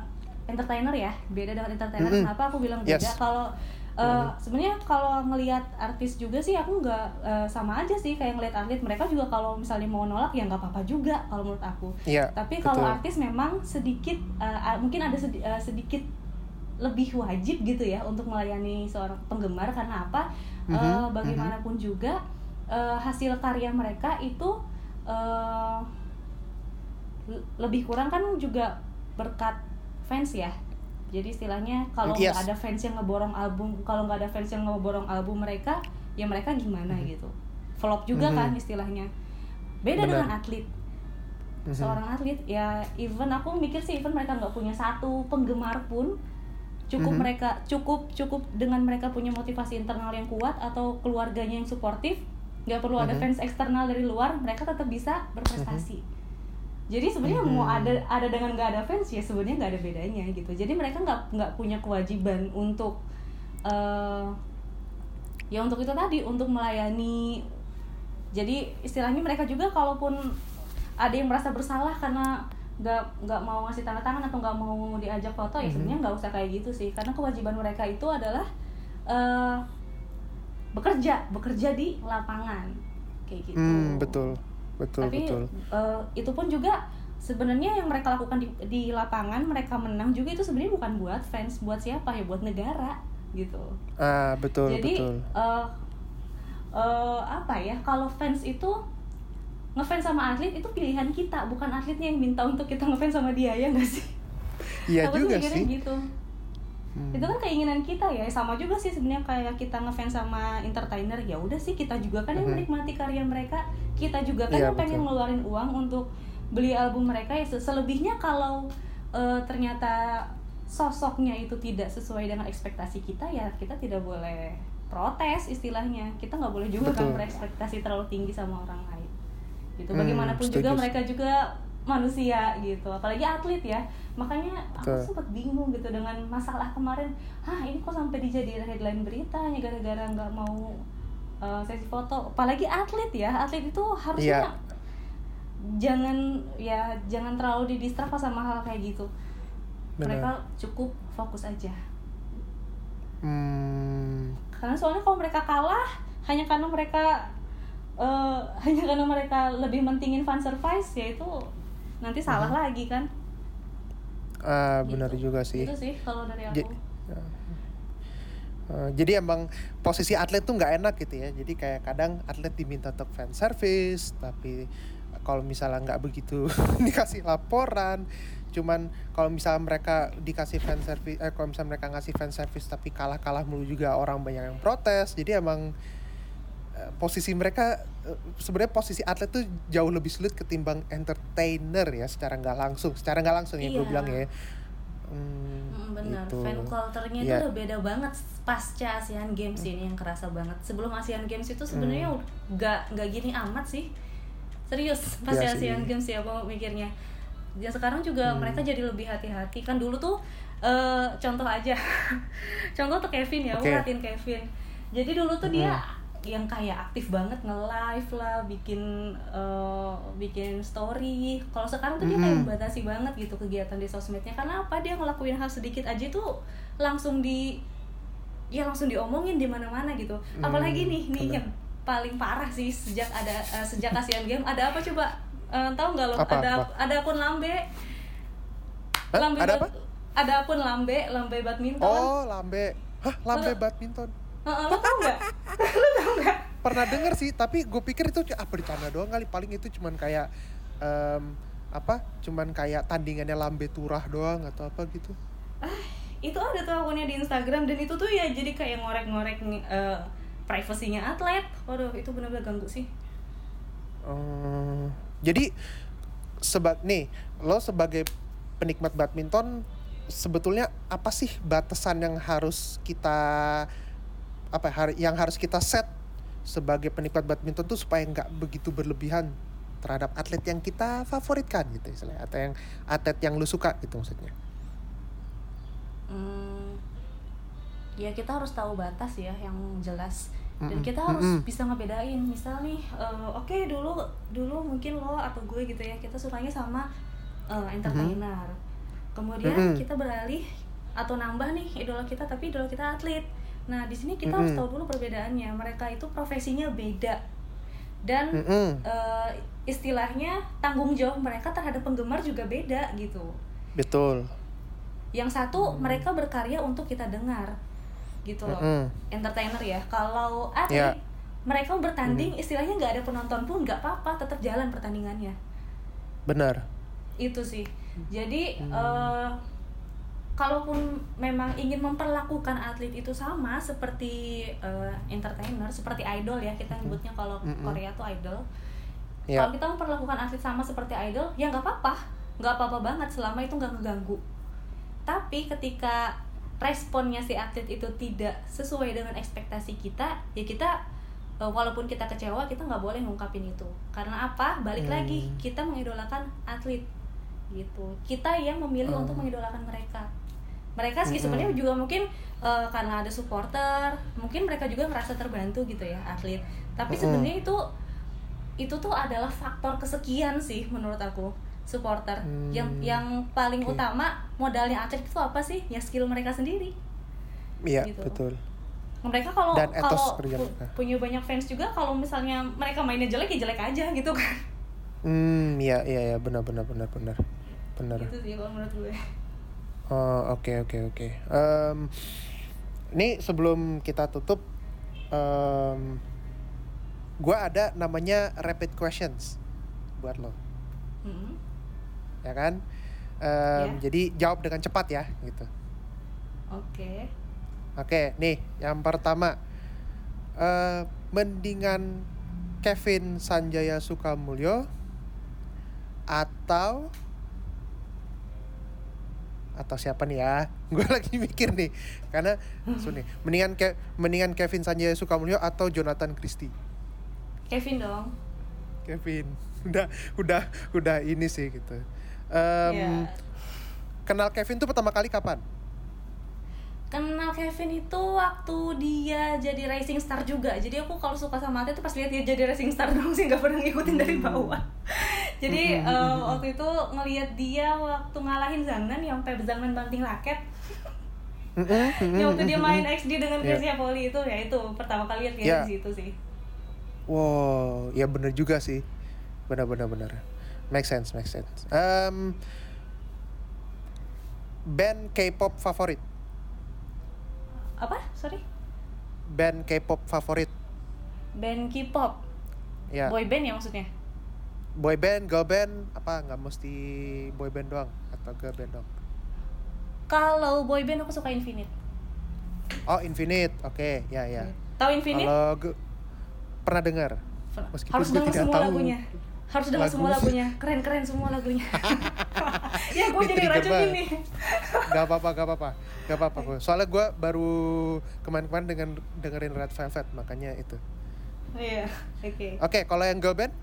A: entertainer ya beda dengan entertainer mm -hmm. kenapa aku bilang beda yes. kalau Uh, sebenarnya kalau ngelihat artis juga sih aku nggak uh, sama aja sih kayak ngelihat atlet mereka juga kalau misalnya mau nolak ya nggak apa-apa juga kalau menurut aku.
B: Yeah,
A: Tapi kalau artis memang sedikit uh, mungkin ada sedi uh, sedikit lebih wajib gitu ya untuk melayani seorang penggemar karena apa? Mm -hmm, uh, bagaimanapun mm -hmm. juga uh, hasil karya mereka itu uh, lebih kurang kan juga berkat fans ya jadi istilahnya kalau nggak yes. ada fans yang ngeborong album kalau nggak ada fans yang ngeborong album mereka ya mereka gimana mm -hmm. gitu flop juga mm -hmm. kan istilahnya beda Benar. dengan atlet mm -hmm. seorang atlet ya even aku mikir sih even mereka nggak punya satu penggemar pun cukup mm -hmm. mereka cukup cukup dengan mereka punya motivasi internal yang kuat atau keluarganya yang suportif nggak perlu mm -hmm. ada fans eksternal dari luar mereka tetap bisa berprestasi mm -hmm jadi sebenarnya hmm. mau ada ada dengan nggak ada fans ya sebenarnya nggak ada bedanya gitu. Jadi mereka nggak nggak punya kewajiban untuk uh, ya untuk itu tadi untuk melayani. Jadi istilahnya mereka juga kalaupun ada yang merasa bersalah karena nggak nggak mau ngasih tanda tangan atau nggak mau diajak foto ya sebenarnya nggak usah kayak gitu sih. Karena kewajiban mereka itu adalah uh, bekerja bekerja di lapangan. Kayak gitu.
B: Hmm, betul betul
A: tapi
B: betul.
A: Uh, itu pun juga sebenarnya yang mereka lakukan di, di lapangan mereka menang juga itu sebenarnya bukan buat fans buat siapa ya? Buat negara gitu.
B: Ah betul
A: jadi
B: betul.
A: Uh, uh, apa ya? Kalau fans itu ngefans sama atlet itu pilihan kita bukan atletnya yang minta untuk kita ngefans sama dia ya nggak sih?
B: Iya juga sih.
A: gitu hmm. itu kan keinginan kita ya. Sama juga sih sebenarnya kayak kita ngefans sama entertainer ya udah sih kita juga kan yang menikmati karya mereka. Kita juga kan yeah, yang pengen ngeluarin uang untuk beli album mereka ya. Selebihnya kalau uh, ternyata sosoknya itu tidak sesuai dengan ekspektasi kita ya kita tidak boleh protes istilahnya. Kita nggak boleh juga kan Betul. kan berekspektasi terlalu tinggi sama orang lain. Gitu. Hmm, bagaimanapun hmm, juga mereka juga manusia gitu apalagi atlet ya makanya aku sempat bingung gitu dengan masalah kemarin hah ini kok sampai dijadiin headline berita hanya gara-gara nggak mau uh, sesi foto apalagi atlet ya atlet itu harusnya yeah. jangan ya jangan terlalu didistrak sama hal kayak gitu Bener. mereka cukup fokus aja
B: hmm.
A: karena soalnya kalau mereka kalah hanya karena mereka uh, hanya karena mereka lebih mentingin fan service ya itu nanti salah uh-huh. lagi kan?
B: Ah gitu. benar juga sih.
A: Itu sih kalau dari aku.
B: Uh, jadi emang posisi atlet tuh nggak enak gitu ya. Jadi kayak kadang atlet diminta untuk fan service tapi kalau misalnya nggak begitu dikasih laporan cuman kalau misalnya mereka dikasih fan service eh kalau misalnya mereka ngasih fan service tapi kalah kalah mulu juga orang banyak yang protes. Jadi emang posisi mereka eh, sebenarnya posisi atlet tuh jauh lebih sulit ketimbang entertainer ya secara nggak langsung secara nggak langsung ya gue
A: iya.
B: bilang ya
A: hmm, hmm, benar gitu. fan culture-nya yeah. udah beda banget pasca ASEAN Games ini yang kerasa banget sebelum ASEAN Games itu sebenarnya hmm. nggak nggak gini amat sih serius pasca yeah, ASEAN Games ya aku mikirnya ya sekarang juga hmm. mereka jadi lebih hati-hati kan dulu tuh uh, contoh aja contoh tuh Kevin ya okay. aku perhatiin Kevin jadi dulu tuh hmm. dia yang kayak aktif banget nge-live lah, bikin uh, bikin story. Kalau sekarang tuh dia kayak membatasi banget gitu kegiatan di sosmednya. Karena apa? Dia ngelakuin hal sedikit aja tuh langsung di ya langsung diomongin di mana-mana gitu. Apalagi nih nih yang paling parah sih sejak ada uh, sejak ASEAN Game ada apa coba? Uh, tahu nggak lo? Apa, ada apa? ada akun lambe.
B: Lambe ada apa?
A: Ada akun lambe, lambe badminton.
B: Oh, lambe. Hah, lambe badminton
A: lo tau nggak? lo tau nggak?
B: Pernah denger sih tapi gue pikir itu apa bercanda doang kali. Paling itu cuman kayak um, apa cuman kayak tandingannya lambe turah doang atau apa gitu.
A: Itu ada tuh akunnya di Instagram dan itu tuh ya jadi kayak ngorek-ngorek uh, privasinya atlet. Waduh itu benar-benar ganggu sih.
B: Hmm, jadi sebab nih lo sebagai penikmat badminton sebetulnya apa sih batasan yang harus kita apa ya, yang harus kita set sebagai penikmat badminton tuh supaya nggak begitu berlebihan terhadap atlet yang kita favoritkan gitu istilahnya atau yang atlet yang lu suka gitu maksudnya.
A: Hmm, ya kita harus tahu batas ya yang jelas dan kita harus
B: mm-mm.
A: bisa ngebedain misal nih eh, oke dulu dulu mungkin lo atau gue gitu ya kita sukanya sama eh, entertainer kemudian
B: Mm-mm.
A: kita beralih atau nambah nih idola kita tapi idola kita atlet nah di sini kita harus
B: Mm-mm.
A: tahu dulu perbedaannya mereka itu profesinya beda dan
B: Mm-mm,
A: eh, istilahnya tanggung jawab mereka terhadap penggemar juga beda gitu
B: betul.
A: yang satu mereka berkarya untuk kita dengar gitu loh
B: Mm-mm.
A: entertainer ya kalau atlet
B: Ya.
A: mereka bertanding istilahnya nggak ada penonton pun nggak apa-apa tetap jalan pertandingannya
B: Benar.
A: itu sih jadi
B: Hmm.
A: eh, kalaupun memang ingin memperlakukan atlet itu sama seperti eh, entertainer seperti idol ya kita nyebutnya kalau
B: Mm-mm.
A: Korea tuh idol
B: Ya.
A: kalau kita memperlakukan atlet sama seperti idol ya nggak apa-apa nggak apa-apa banget selama itu nggak ngeganggu tapi ketika responnya si atlet itu tidak sesuai dengan ekspektasi kita ya kita eh, walaupun kita kecewa kita nggak boleh ngungkapin itu karena apa balik
B: Hmm.
A: lagi kita mengidolakan atlet gitu kita yang memilih
B: Hmm.
A: untuk mengidolakan mereka mereka sih sebenarnya juga mungkin eh, karena ada supporter mungkin mereka juga ngerasa terbantu gitu ya atlet. Tapi sebenarnya itu itu tuh adalah faktor kesekian sih menurut aku supporter.
B: Hmm,
A: yang yang paling
B: oke.
A: utama modalnya atlet itu apa sih? Ya skill mereka sendiri.
B: Iya,
A: Gitu.
B: betul.
A: mereka kalau
B: Dan
A: kalau pu- punya banyak fans juga kalau misalnya mereka mainnya jelek ya jelek aja gitu kan.
B: Hmm, iya iya iya. Benar benar benar benar. Benar.
A: gitu sih kalau menurut gue
B: Oh, oke oke oke. Ini sebelum kita tutup em gua ada namanya rapid questions buat lo,
A: Mm-mm.
B: ya kan? Em,
A: Ya.
B: Jadi jawab dengan cepat ya, gitu.
A: oke
B: Oke, nih yang pertama, eh mendingan Kevin Sanjaya Sukamulyo atau atau siapa nih ya? Gue lagi mikir nih, karena Suni, mendingan ke, mendingan Kevin Sanjaya Sukamulyo atau Jonathan Christie.
A: Kevin dong
B: Kevin, udah udah udah ini sih gitu. Em,
A: ya
B: Kenal Kevin tuh pertama kali kapan?
A: Kenal Kevin itu waktu dia jadi racing star juga jadi aku kalau suka sama atlet itu pas lihat dia jadi racing star dong sih nggak pernah ngikutin dari bawah jadi eh, waktu itu ngelihat dia waktu ngalahin Zangnan yang Pep Zangnan banting raket yang waktu dia main XD dengan
B: Iya.
A: Grecia Poli itu ya itu pertama kali lihat dia
B: Iya.
A: di situ sih
B: Wow, ya bener juga sih. Benar benar benar. Make sense, make sense. Em, band K-pop favorit.
A: Apa sorry
B: Band K-pop favorit.
A: band K-pop
B: Ya.
A: boy band ya maksudnya
B: Boy band, girl band, apa nggak mesti boy band doang atau girl band doang?
A: kalau boy band aku suka Infinite
B: Oh, Infinite. Oke, ya ya.
A: tahu Infinite
B: Kalau pernah dengar? meskipun
A: harus dengar semua
B: tahu
A: lagunya harus dengar
B: lagu.
A: semua lagunya keren keren semua lagunya ya gue jadi racun ini
B: Gak apa-apa, gak apa-apa, gak apa-apa gue. Soalnya gue baru kemarin-kemarin dengan dengerin Red Velvet, makanya itu.
A: iya oke
B: Oke, kalau yang girl band?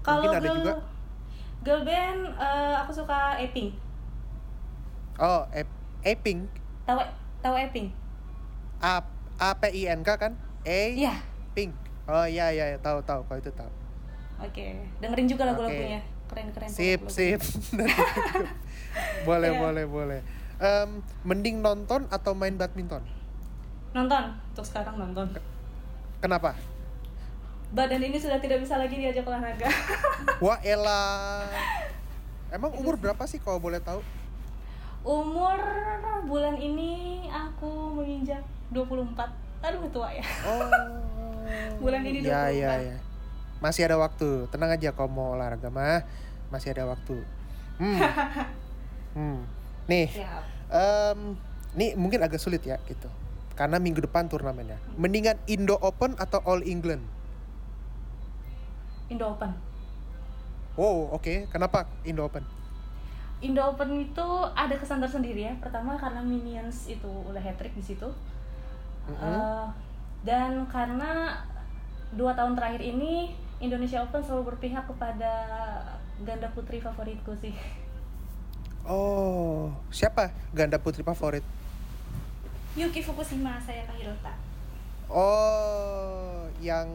A: kalau
B: Mungkin ada
A: girl
B: juga.
A: girl band eh, aku suka Eping
B: Oh, A- A-Pink.
A: tahu tahu Eping
B: A A P I N K kan? A
A: iya
B: Pink. Oh iya iya iya, tahu tahu kalau itu tahu.
A: oke dengerin juga lagu-lagunya
B: Oke.
A: Keren keren
B: Sip sip. boleh
A: Iya.
B: boleh boleh. Em, mending nonton atau main badminton?
A: nonton untuk sekarang nonton
B: Kenapa?
A: badan ini sudah tidak bisa lagi diajak olahraga
B: Wah elah. Emang umur berapa sih kalau boleh tahu?
A: umur bulan ini aku menginjak 24 aduh tua ya
B: Oh.
A: Bulan ini
B: Ya
A: 24.
B: ya ya. Masih ada waktu. Tenang aja kalau mau olahraga mah. masih ada waktu. Hmm. hmm. Nih,
A: Siap.
B: em, nih mungkin agak sulit ya gitu. Karena minggu depan turnamennya. Mendingan Indo Open atau All England?
A: Indo Open.
B: Oh, oke. Kenapa Indo Open?
A: Indo Open itu ada kesan tersendiri ya. Pertama karena Minions itu udah hat trick di situ.
B: Mm-mm.
A: Eh, dan karena dua tahun terakhir ini Indonesia Open selalu berpihak kepada ganda putri favoritku sih.
B: Oh, siapa ganda putri favorit?
A: Yuki Fukushima saya Hirota.
B: Oh, yang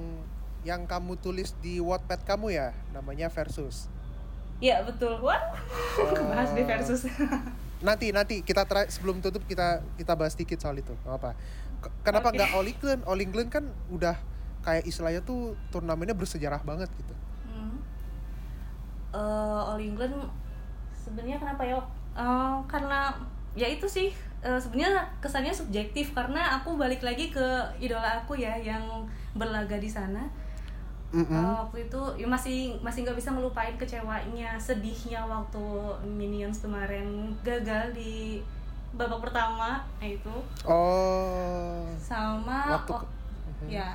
B: yang kamu tulis di Wattpad kamu ya, namanya Versus.
A: Iya betul. Wah, bahas di versus.
B: Nanti nanti kita try, sebelum tutup kita kita bahas dikit soal itu. Apa? Kenapa nggak All England? All England kan udah kayak istilahnya tuh turnamennya bersejarah banget gitu.
A: Hmm. Eh, All England sebenarnya kenapa ya? Eh, karena ya itu sih eh, sebenarnya kesannya subjektif karena aku balik lagi ke idola aku ya yang berlaga di sana.
B: Mm-mm.
A: Eh, waktu itu ya masih masih nggak bisa ngelupain kecewanya, sedihnya waktu Minions kemarin gagal di babak pertama nah itu
B: Oh,
A: sama
B: Waktu
A: wak-
B: ke- Mhm.
A: ya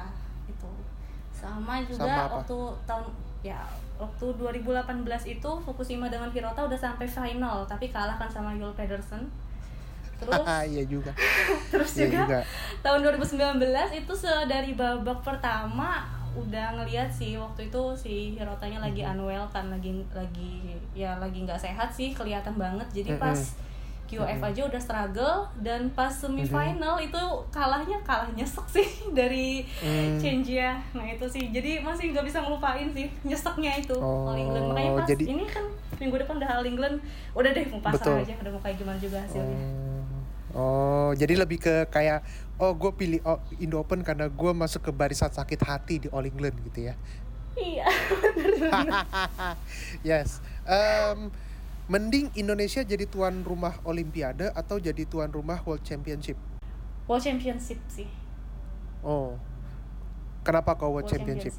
A: sama juga
B: Sama apa?
A: waktu tahun ya waktu 2018 itu Fukushima dengan Hirota udah sampai final tapi kalah kan sama Yul Pedersen terus
B: iya juga.
A: terus
B: Iya
A: juga,
B: juga.
A: tahun 2019 itu dari babak pertama udah ngeliat sih waktu itu si Hirotanya lagi unwell kan lagi lagi ya lagi nggak sehat sih kelihatan banget jadi pas QF aja udah struggle dan pas semifinal itu kalahnya kalah nyesek sih dari
B: Hmm.
A: Chengia nah itu sih jadi masih nggak bisa ngelupain sih nyeseknya itu
B: Oh,
A: All England makanya pas
B: jadi-
A: ini kan minggu depan udah All England udah deh mau pasrah
B: Betul.
A: aja udah mau kayak gimana juga hasilnya
B: Oh, jadi lebih ke kayak oh gue pilih oh, Indo Open karena gue masuk ke barisan sakit hati di All England gitu ya.
A: iya
B: yes. Em, mending Indonesia jadi tuan rumah Olimpiade atau jadi tuan rumah World Championship?
A: World Championship sih
B: Oh, kenapa kau World,
A: World
B: Championship?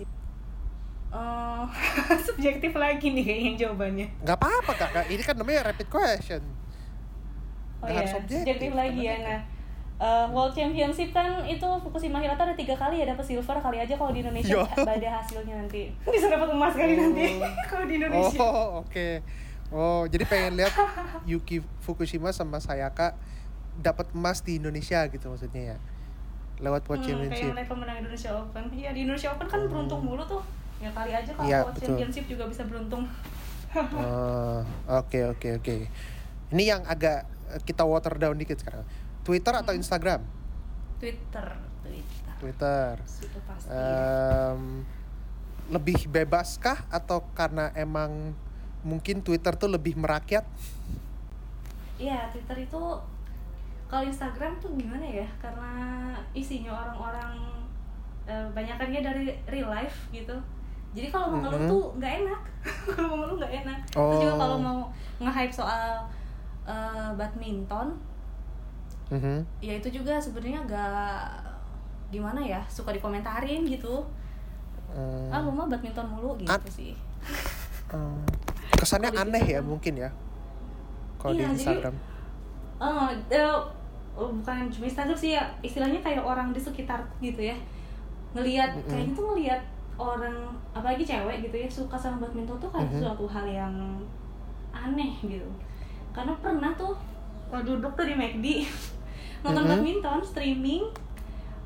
A: Eh, subjektif lagi nih kayaknya jawabannya.
B: Gak apa-apa kakak, ini kan namanya rapid question.
A: Oh
B: Nggak
A: iya,
B: harus objektif,
A: subjektif lagi ya. Nah, eh, World Championship kan itu Fukushima Hirota ada tiga kali ya dapat silver kali aja kalau di Indonesia badai hasilnya nanti bisa dapat emas kali nanti kalau di Indonesia.
B: Oh, oke. Oh, jadi pengen lihat Yuki Fukushima sama Sayaka dapat emas di Indonesia gitu maksudnya ya. Lewat World
A: Hmm, kayak
B: Championship.
A: mereka menang Indonesia Open. Iya di Indonesia Open kan beruntung mulu tuh. Ya kali aja kalau
B: Iya,
A: World
B: betul.
A: Championship juga bisa beruntung.
B: Oh, oke oke oke. Ini yang agak eh, kita water down dikit sekarang. Twitter atau
A: Hmm.
B: Instagram?
A: Twitter, Twitter.
B: Twitter.
A: Itu pasti.
B: Em, lebih bebaskah atau karena emang mungkin Twitter tuh lebih merakyat?
A: Iya, Twitter itu kalau Instagram tuh gimana ya? Karena isinya orang-orang eh, banyakannya dari real life gitu. Jadi kalau mau ngeluh
B: Mhm.
A: tuh nggak enak. kalau mau ngeluh nggak enak. Terus juga
B: Oh.
A: kalau mau nge-hype soal eh, badminton,
B: Mhm.
A: ya itu juga sebenarnya agak gimana ya? Suka dikomentarin gitu.
B: Hmm.
A: Ah, lu mah badminton mulu gitu
B: An-
A: sih.
B: Hmm. Kesannya
A: Kalau di
B: aneh ya mungkin ya kalau
A: Iya,
B: di
A: jadi-
B: Instagram
A: Oh, eh, oh, bukan cuma Instagram sih ya, istilahnya kayak orang di sekitar gitu ya. Ngelihat
B: Mm-mm.
A: kayaknya tuh ngelihat orang apalagi cewek gitu ya suka sama badminton tuh kayak
B: Mhm.
A: suatu hal yang aneh gitu. Karena pernah tuh kalau duduk tuh di McD nonton
B: Mhm.
A: badminton streaming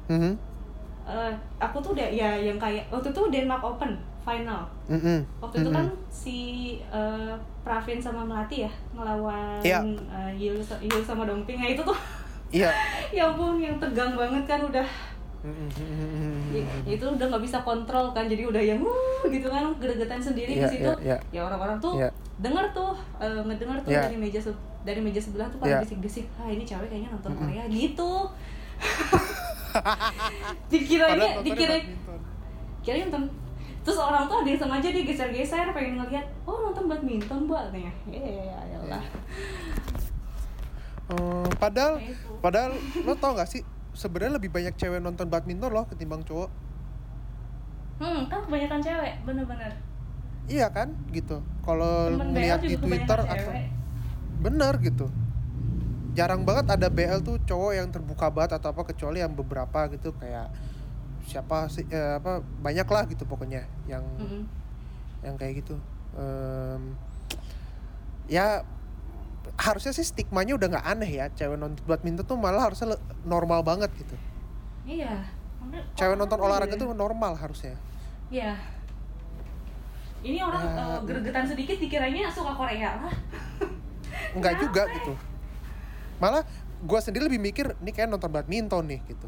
B: Mhm.
A: eh, aku tuh udah ya yang kayak waktu itu Denmark Open final
B: Mhm.
A: waktu itu
B: Mhm.
A: kan si eh, Pravin sama Melati ya ngelawan
B: Iya.
A: eh, Yul, Yul sama Dongping nah itu tuh
B: iya
A: ya ampun yang tegang banget kan udah
B: Mhm.
A: ya, itu udah nggak bisa kontrol kan jadi udah yang wuh gitu kan gregetan sendiri
B: Iya,
A: di situ
B: iya, iya.
A: ya orang-orang tuh
B: Iya.
A: denger tuh eh, ngedenger tuh
B: Iya.
A: dari meja dari meja sebelah tuh
B: Iya.
A: pada bisik-bisik ah ini cewek kayaknya nonton
B: Mm-mm.
A: Korea gitu dikiranya dikira kira nonton terus orang tuh ada yang sengaja dia geser-geser pengen ngeliat oh nonton badminton buat katanya. Ya ya lah.
B: Eh, padahal
A: itu.
B: padahal lo tau gak sih sebenarnya lebih banyak cewek nonton badminton loh ketimbang cowok.
A: Hmm kan kebanyakan cewek bener-bener.
B: Iya kan gitu. Kalau ngeliat di Twitter atau
A: cewek.
B: bener gitu. Jarang banget ada BL tuh cowok yang terbuka banget atau apa kecuali yang beberapa gitu kayak siapa sih eh, apa banyak lah gitu pokoknya yang
A: Mm-mm.
B: yang kayak gitu Em, ya harusnya sih stigmanya udah nggak aneh ya cewek nonton badminton tuh malah harusnya normal banget gitu
A: iya
B: cewek nonton
A: kan
B: olahraga tuh normal harusnya
A: Iya. Ini orang
B: Ya,
A: eh, gregetan sedikit dikiranya suka Korea lah.
B: Enggak juga gitu malah gue sendiri lebih mikir ini kayak nonton badminton nih gitu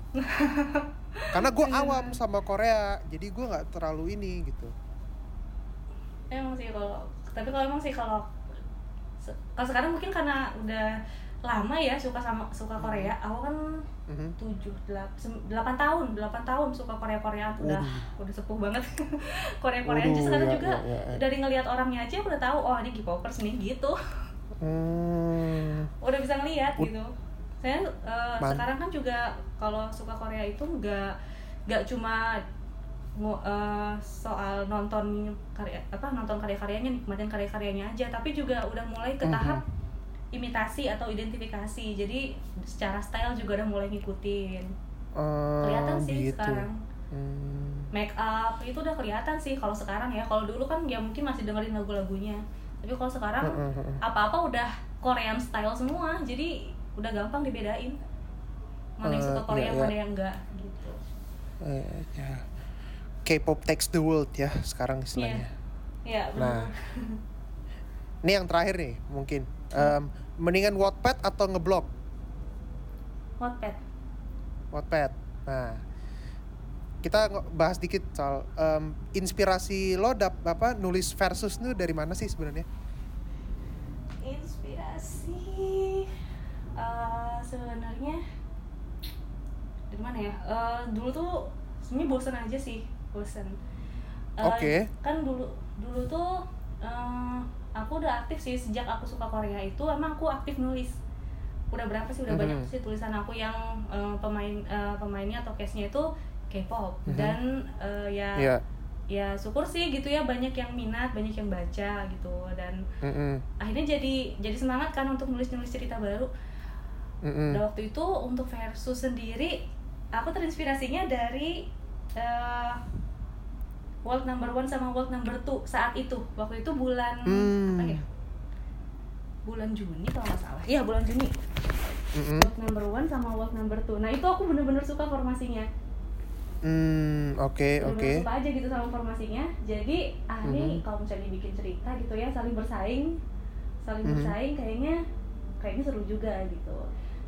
B: karena gue
A: Iya.
B: awam sama Korea jadi gue nggak terlalu ini gitu
A: Emang sih kalau tapi kalau emang sih kalau kalau sekarang mungkin karena udah lama ya suka sama suka Korea. Aku kan
B: Mhm.
A: tujuh delapan tahun delapan tahun suka Korea Korea udah
B: Waduh.
A: udah sepuh banget Korea Korea aja sekarang
B: ya,
A: juga
B: ya, ya, ya.
A: dari ngelihat orangnya aja aku udah tahu oh ini K-popers nih gitu
B: Hmm,
A: udah bisa ngelihat
B: Ud-
A: gitu saya
B: Man-
A: sekarang kan juga kalau suka Korea itu nggak nggak cuma eh, soal nonton karya apa nonton karya-karyanya nikmatin karya-karyanya aja tapi juga udah mulai ke
B: Mhm.
A: tahap imitasi atau identifikasi. Jadi secara style juga udah mulai ngikutin.
B: Eh,
A: kelihatan sih
B: gitu.
A: sekarang.
B: Hmm,
A: make up itu udah kelihatan sih kalau sekarang ya. Kalau dulu kan ya mungkin masih dengerin lagu-lagunya. Tapi kalau sekarang
B: heeh, heeh.
A: apa-apa udah Korean style semua. Jadi udah gampang dibedain mana yang suka Korea
B: iya, iya.
A: mana yang enggak gitu
B: Eh, ya. K-pop takes the world ya sekarang istilahnya.
A: ya
B: Nah,
A: benar
B: ini yang terakhir nih mungkin. Em, mendingan Wattpad atau ngeblog
A: Wattpad
B: Wattpad. Nah, kita bahas dikit soal em, inspirasi lo dap apa nulis versus itu dari mana sih sebenarnya?
A: Eh, sebenarnya dari mana ya Eh, dulu tuh sebenarnya bosen aja sih bosen Eh,
B: Oke.
A: kan dulu dulu tuh eh, aku udah aktif sih sejak aku suka Korea itu emang aku aktif nulis udah berapa sih udah
B: Mhm.
A: banyak sih tulisan aku yang eh, pemain eh, pemainnya atau case-nya itu K-pop
B: Mhm.
A: dan eh, ya
B: Iya.
A: ya syukur sih gitu ya banyak yang minat banyak yang baca gitu dan
B: Mm-mm,
A: akhirnya jadi jadi semangat kan untuk nulis nulis cerita baru
B: mm-mm.
A: dan waktu itu untuk versus sendiri aku terinspirasinya dari eh, world number one sama world number two saat itu waktu itu bulan
B: Hmm.
A: apa ya bulan Juni kalau nggak salah iya bulan Juni
B: Mm-mm.
A: world number one sama world number two nah itu aku bener-bener suka formasinya
B: Hmm, oke
A: bener-bener
B: oke.
A: suka aja gitu sama formasinya jadi ah ini
B: Mhm.
A: kalau misalnya bikin cerita gitu ya saling bersaing saling
B: Mhm.
A: bersaing kayaknya kayaknya seru juga gitu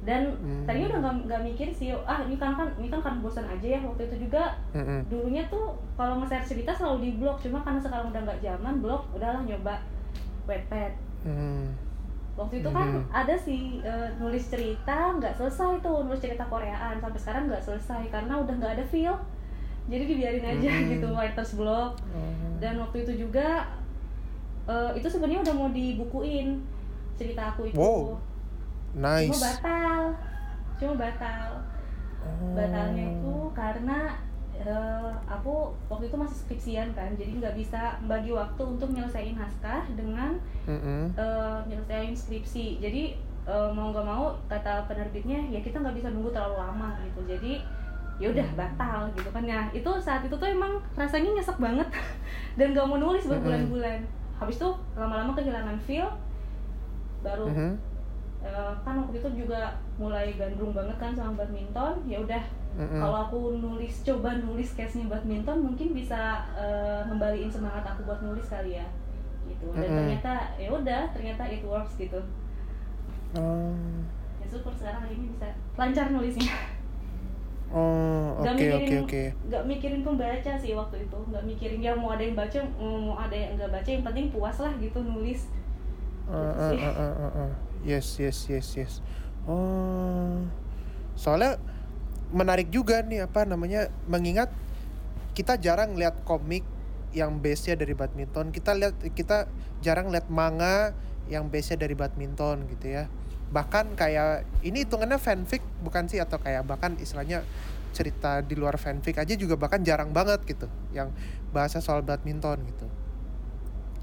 A: dan
B: Hmm.
A: tadinya udah nggak nggak mikir sih ah ini kan kan ini kan kan bosan aja ya waktu itu juga
B: Mm-mm.
A: dulunya tuh kalau nge-share cerita selalu di blog cuma karena sekarang udah nggak zaman blog udahlah nyoba webpad
B: Hmm.
A: waktu itu kan
B: Mhm.
A: ada sih eh, nulis cerita nggak selesai tuh nulis cerita Koreaan sampai sekarang nggak selesai karena udah nggak ada feel jadi dibiarin aja
B: Mhm.
A: gitu writers block
B: Oh.
A: dan waktu itu juga eh, itu sebenarnya udah mau dibukuin cerita aku itu
B: Wow,
A: cuma
B: Nice.
A: batal cuma batal
B: Oh.
A: batalnya itu karena eh, aku waktu itu masih skripsian kan jadi nggak bisa bagi waktu untuk nyelesain naskah dengan
B: Mm-mm.
A: eh, nyelesain skripsi jadi eh, mau nggak mau kata penerbitnya ya kita nggak bisa nunggu terlalu lama gitu jadi ya udah batal gitu kan ya itu saat itu tuh emang rasanya nyesek banget dan nggak mau nulis berbulan-bulan habis itu lama-lama kehilangan feel baru
B: Mhm.
A: Eh, kan waktu itu juga mulai gandrung banget kan sama badminton ya udah
B: Mm-mm.
A: kalau aku nulis coba nulis case-nya badminton mungkin bisa eh, ngembaliin semangat aku buat nulis kali ya gitu dan
B: Mm-mm.
A: ternyata ya udah ternyata it works gitu
B: Oh.
A: ya syukur sekarang ini bisa lancar nulisnya
B: Oh, oke oke
A: mikirin
B: oke.
A: nggak mikirin pembaca sih waktu itu nggak mikirin ya mau ada yang baca mau ada yang nggak baca yang penting puas lah gitu nulis
B: Uh,
A: Gitu
B: uh,
A: sih.
B: uh, uh, uh, uh. Yes, yes, yes, yes. Oh, soalnya menarik juga nih apa namanya mengingat kita jarang lihat komik yang base-nya dari badminton. Kita lihat kita jarang lihat manga yang base-nya dari badminton gitu ya. Bahkan kayak ini hitungannya fanfic bukan sih atau kayak bahkan istilahnya cerita di luar fanfic aja juga bahkan jarang banget gitu yang bahasa soal badminton gitu.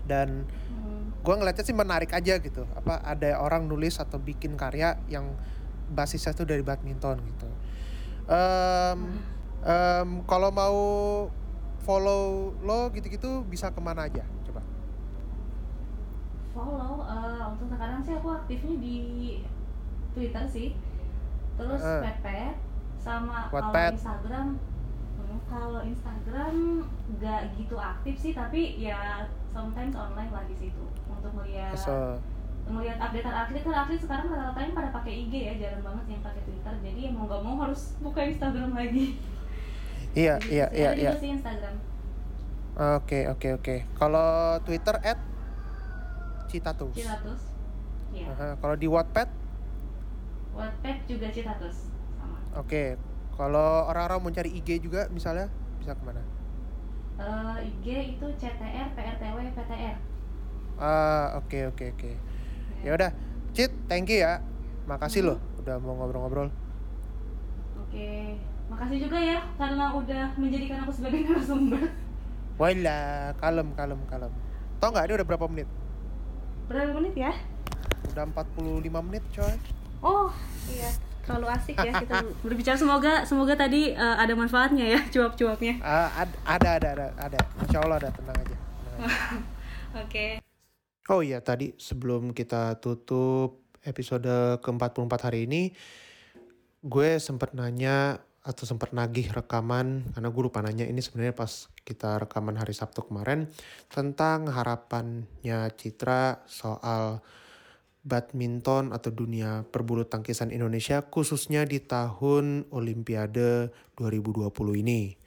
B: Dan. Gue ngeliatnya sih menarik aja gitu. Apa ada orang nulis atau bikin karya yang basisnya tuh dari badminton gitu. Um, um, kalau mau follow lo gitu-gitu bisa ke mana aja? Coba.
C: Follow uh, untuk sekarang sih aku aktifnya di Twitter sih. Terus
B: Eh.
C: Wattpad sama kalau. Instagram hmm, kalau Instagram nggak gitu aktif sih tapi ya sometimes online lah di situ untuk melihat
B: so
C: melihat updatean atlet kan atlet sekarang rata-ratanya pada pakai IG ya jarang banget yang pakai Twitter jadi ya mau nggak mau harus buka Instagram lagi.
B: Iya
C: Jadi
B: iya iya iya.
C: sih Instagram?
B: Oke oke oke. Kalau Twitter at Citatus.
C: Citatus ya
B: Aha, kalau di Wattpad?
C: Wattpad juga Citatus sama.
B: Oke. Kalau orang-orang mau cari IG juga misalnya bisa ke mana?
C: Eh, IG itu CTR PRTW PTR
B: ah oke oke oke ya udah Cit thank you ya makasih loh udah mau ngobrol-ngobrol
C: Oke, makasih juga ya karena udah menjadikan aku sebagai narasumber.
B: Wala, kalem, kalem, kalem. Tau nggak ini udah berapa menit?
C: Berapa menit ya?
B: Udah 45 menit coy.
C: Oh, iya. Terlalu asik ya kita berbicara. Semoga semoga tadi eh, ada manfaatnya ya cuap-cuapnya.
B: Ad- ada, ada, ada, ada. Insya Allah ada, tenang aja. tenang aja.
C: Oke.
B: Oh iya, tadi sebelum kita tutup episode ke-44 hari ini, gue sempet nanya atau sempet nagih rekaman, karena gue lupa nanya ini sebenarnya pas kita rekaman hari Sabtu kemarin, tentang harapannya Citra soal badminton atau dunia perbulu tangkisan Indonesia khususnya di tahun Olimpiade 2020 ini.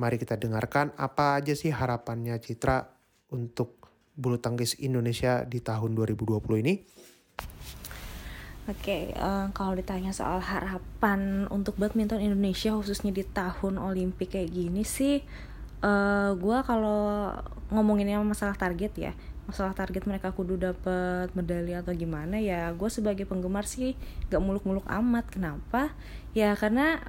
B: Mari kita dengarkan apa aja sih harapannya Citra untuk bulu tangkis Indonesia di tahun 2020 ini.
A: Oke, eh, kalau ditanya soal harapan untuk badminton Indonesia khususnya di tahun Olimpik kayak gini sih, eh gue kalau ngomonginnya masalah target ya, masalah target mereka kudu dapet medali atau gimana ya, gue sebagai penggemar sih gak muluk-muluk amat. Kenapa? Ya karena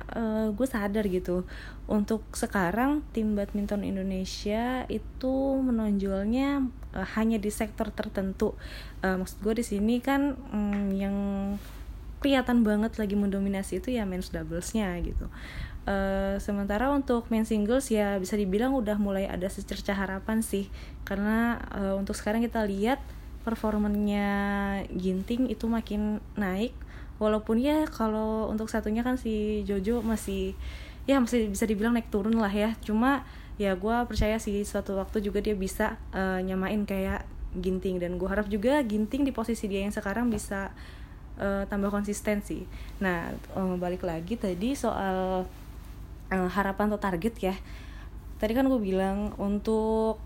A: gue sadar gitu, untuk sekarang tim badminton Indonesia itu menonjolnya eh, hanya di sektor tertentu. Eh, maksud gue di sini kan mm, yang kelihatan banget lagi mendominasi itu ya men's doublesnya gitu. Eh, sementara untuk main singles ya bisa dibilang udah mulai ada secerca harapan sih. Karena eh, untuk sekarang kita lihat performanya Ginting itu makin naik. Walaupun ya kalau untuk satunya kan si Jojo masih ya masih bisa dibilang naik turun lah ya. Cuma ya gue percaya sih suatu waktu juga dia bisa eh, nyamain kayak Ginting. Dan gue harap juga Ginting di posisi dia yang sekarang bisa eh, tambah konsistensi nah eh, balik lagi tadi soal eh, harapan atau target ya tadi kan gue bilang untuk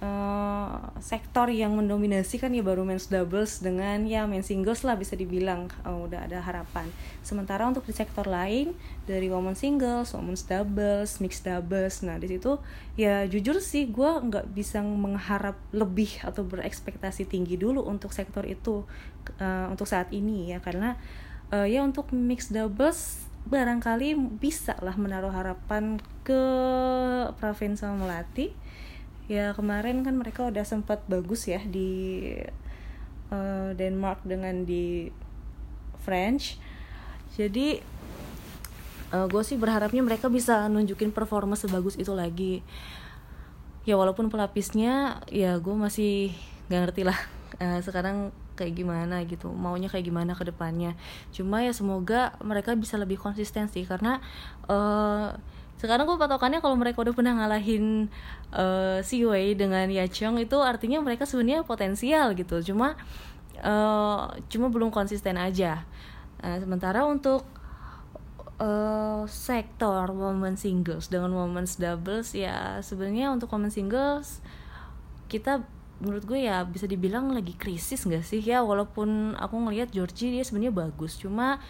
A: eh, sektor yang mendominasi kan ya baru men's doubles dengan ya men's singles lah bisa dibilang eh, udah ada harapan. Sementara untuk di sektor lain dari women singles, women's doubles, mixed doubles, nah di situ ya jujur sih gue nggak bisa mengharap lebih atau berekspektasi tinggi dulu untuk sektor itu eh, untuk saat ini ya karena eh, ya untuk mixed doubles barangkali bisa lah menaruh harapan ke Pravin sama Melati. Ya kemarin kan mereka udah sempat bagus ya di eh, Denmark dengan di French. Jadi gue sih berharapnya mereka bisa nunjukin performa sebagus itu lagi. Ya walaupun pelapisnya ya gue masih nggak ngerti lah. Eh, sekarang kayak gimana gitu maunya kayak gimana ke depannya. Cuma ya semoga mereka bisa lebih konsisten sih karena eh, sekarang gue patokannya kalau mereka udah pernah ngalahin eh, si Wei dengan Yachong itu artinya mereka sebenarnya potensial gitu. Cuma eh, cuma belum konsisten aja. Nah, sementara untuk eh, sektor women singles dengan women's doubles ya sebenarnya untuk women singles kita menurut gue ya bisa dibilang lagi krisis gak sih? Ya walaupun aku ngelihat Georgie dia sebenarnya bagus cuma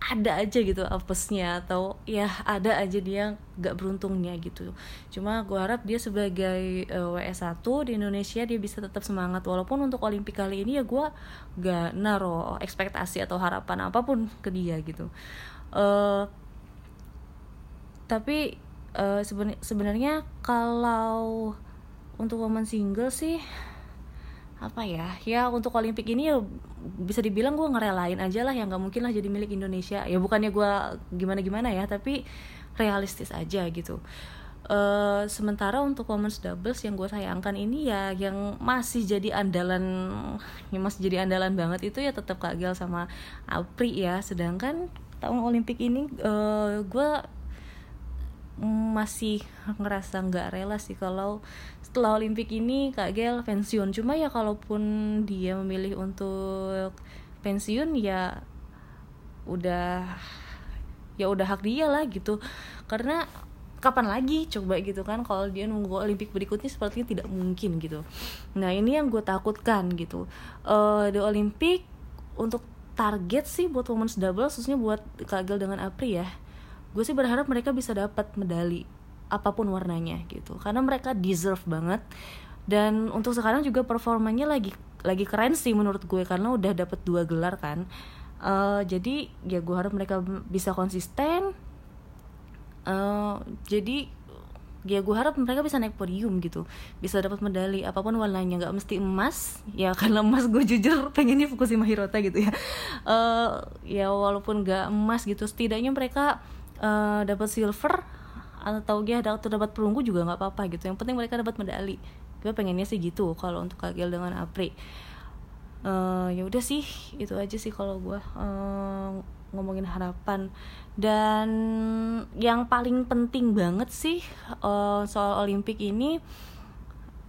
A: ada aja gitu apesnya atau ya ada aja dia gak beruntungnya gitu. Cuma gue harap dia sebagai eh, WS1 di Indonesia dia bisa tetap semangat. Walaupun untuk Olimpik kali ini ya gue gak naro ekspektasi atau harapan apa pun ke dia gitu. Eh tapi seben- sebenarnya kalau untuk woman single sih apa ya? Ya untuk Olimpik ini ya bisa dibilang gue ngerelain aja lah yang nggak mungkin lah jadi milik Indonesia. Ya bukannya gue gimana gimana ya tapi realistis aja gitu. Uh, sementara untuk women's doubles yang gue sayangkan ini ya yang masih jadi andalan yang masih jadi andalan banget itu ya tetap Kak Gel sama Apri ya. Sedangkan tahun Olimpik ini uh, gue masih ngerasa nggak rela sih kalau setelah Olimpik ini Kak Gel pensiun. Cuma ya kalaupun dia memilih untuk pensiun ya udah ya udah hak dia lah gitu. Karena kapan lagi coba gitu kan kalau dia nunggu Olimpik berikutnya sepertinya tidak mungkin gitu. Nah ini yang gue takutkan gitu. Uh, the Olimpik untuk target sih buat women's double khususnya buat Kagel dengan Apri ya gue sih berharap mereka bisa dapat medali apa pun warnanya gitu. Karena mereka deserve banget. Dan untuk sekarang juga performanya lagi lagi keren sih menurut gue karena udah dapat dua gelar kan. Uh, jadi ya gue harap mereka bisa konsisten. Uh, jadi ya gue harap mereka bisa naik podium gitu. Bisa dapat medali apa pun warnanya. Nggak mesti emas. Ya karena emas gue jujur pengennya Fukushima Hirota gitu ya. Uh, ya walaupun nggak emas gitu setidaknya mereka uh, dapat silver atau dia atau dapat perunggu juga nggak apa-apa gitu. Yang penting mereka dapat medali. Gue pengennya sih gitu kalau untuk Kagel dengan Apri. Uh, ya udah sih itu aja sih kalau gue uh, ngomongin harapan. Dan yang paling penting banget sih uh, soal Olimpik ini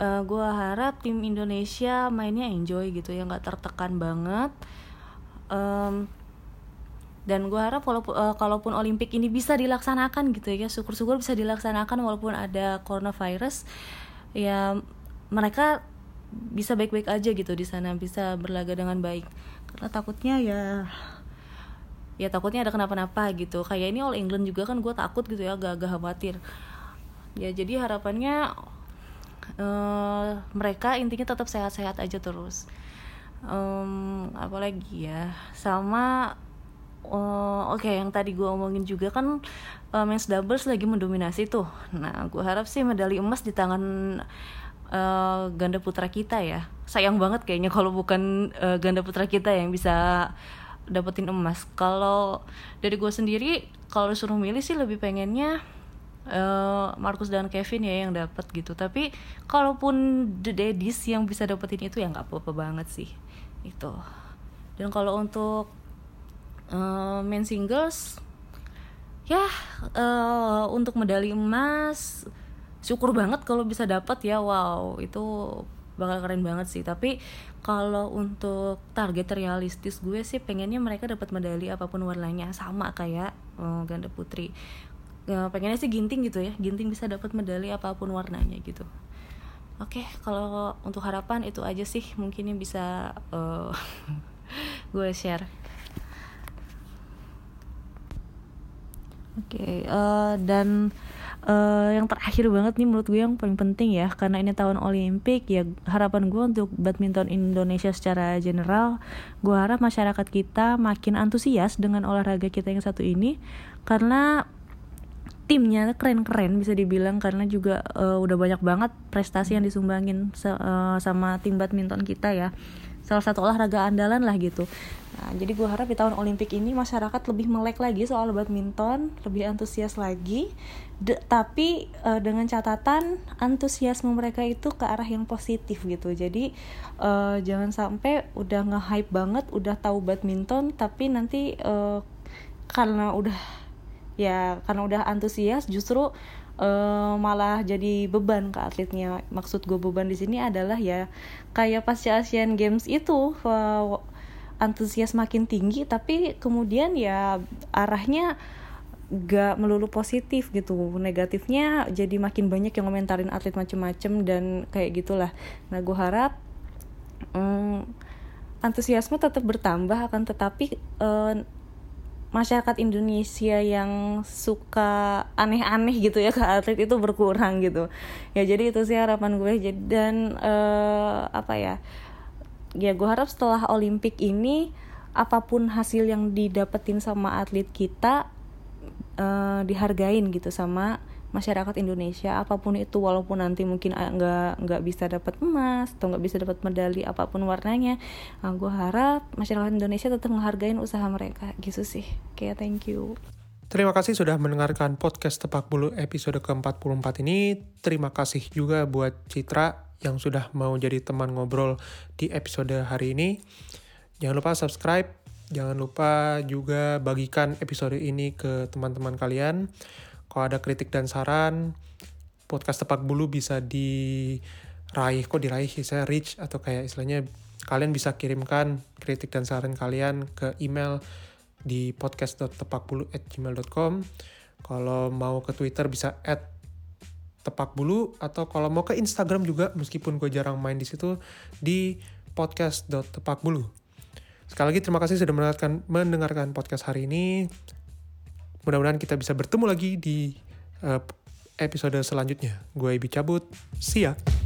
A: uh, gue harap tim Indonesia mainnya enjoy gitu ya nggak tertekan banget. Um, dan gue harap walaupun uh, kalaupun Olimpik ini bisa dilaksanakan gitu ya syukur-syukur bisa dilaksanakan walaupun ada coronavirus ya mereka bisa baik-baik aja gitu di sana bisa berlaga dengan baik. Karena takutnya ya ya takutnya ada kenapa-napa gitu. Kayak ini All England juga kan gue takut gitu ya agak-agak khawatir. Ya jadi harapannya uh, mereka intinya tetap sehat-sehat aja terus. Um, apalagi ya sama uh, oke okay, yang tadi gue omongin juga kan uh, men's doubles lagi mendominasi tuh. Nah gue harap sih medali emas di tangan uh, ganda putra kita ya. Sayang banget kayaknya kalau bukan uh, ganda putra kita yang bisa dapetin emas. Kalau dari gue sendiri kalau disuruh milih sih lebih pengennya uh, Marcus dan Kevin ya yang dapat gitu. Tapi kalaupun the daddies yang bisa dapetin itu ya nggak apa-apa banget sih. Itu. Dan kalau untuk uh, main singles ya uh, untuk medali emas syukur banget kalau bisa dapat ya wow itu bakal keren banget sih. Tapi kalau untuk target realistis gue sih pengennya mereka dapat medali apa pun warnanya sama kayak uh, ganda putri. Uh, pengennya sih ginting gitu ya ginting bisa dapat medali apa pun warnanya gitu. Oke okay, kalau untuk harapan itu aja sih mungkin yang bisa uh, gue share oke okay, uh, dan uh, yang terakhir banget nih menurut gue yang paling penting ya karena ini tahun Olimpik ya harapan gue untuk badminton Indonesia secara general gue harap masyarakat kita makin antusias dengan olahraga kita yang satu ini karena timnya keren-keren bisa dibilang karena juga uh, udah banyak banget prestasi yang disumbangin uh, sama tim badminton kita ya. Salah satu olahraga andalan lah gitu nah jadi gue harap di tahun Olimpik ini masyarakat lebih melek lagi soal badminton lebih antusias lagi. De, tapi uh, dengan catatan antusiasme mereka itu ke arah yang positif gitu. Jadi uh, jangan sampai udah nge-hype banget udah tahu badminton tapi nanti uh, karena udah ya karena udah antusias justru uh, malah jadi beban ke atletnya. Maksud gue beban di sini adalah ya kayak pasca Asian Games itu antusias makin tinggi tapi kemudian ya arahnya gak melulu positif gitu. Negatifnya jadi makin banyak yang komentarin atlet macem-macem dan kayak gitulah. Nah gue harap um, antusiasme tetap bertambah akan tetapi uh, masyarakat Indonesia yang suka aneh-aneh gitu ya ke atlet itu berkurang gitu. Ya jadi itu sih harapan gue. Dan uh, apa ya ya gue harap setelah Olimpik ini apa pun hasil yang didapetin sama atlet kita uh, dihargain gitu sama masyarakat Indonesia. Apa pun itu walaupun nanti mungkin ah, nggak nggak bisa dapat emas atau nggak bisa dapat medali apa pun warnanya uh, gue harap masyarakat Indonesia tetap menghargai usaha mereka. Gitu sih. Kayak thank you.
B: Terima kasih sudah mendengarkan podcast Tepak Bulu episode ke-44 ini. Terima kasih juga buat Citra yang sudah mau jadi teman ngobrol di episode hari ini. Jangan lupa subscribe, jangan lupa juga bagikan episode ini ke teman-teman kalian. Kalau ada kritik dan saran, podcast Tepak Bulu bisa diraih, kok diraih saya reach atau kayak istilahnya kalian bisa kirimkan kritik dan saran kalian ke email di podcast.tepakbulu@gmail.com. Kalau mau ke Twitter bisa at tepakbulu atau kalau mau ke Instagram juga meskipun gue jarang main di situ di podcast.tepakbulu. Sekali lagi terima kasih sudah mendengarkan mendengarkan podcast hari ini. Mudah-mudahan kita bisa bertemu lagi di uh, episode selanjutnya. Gue Ibi cabut. See ya.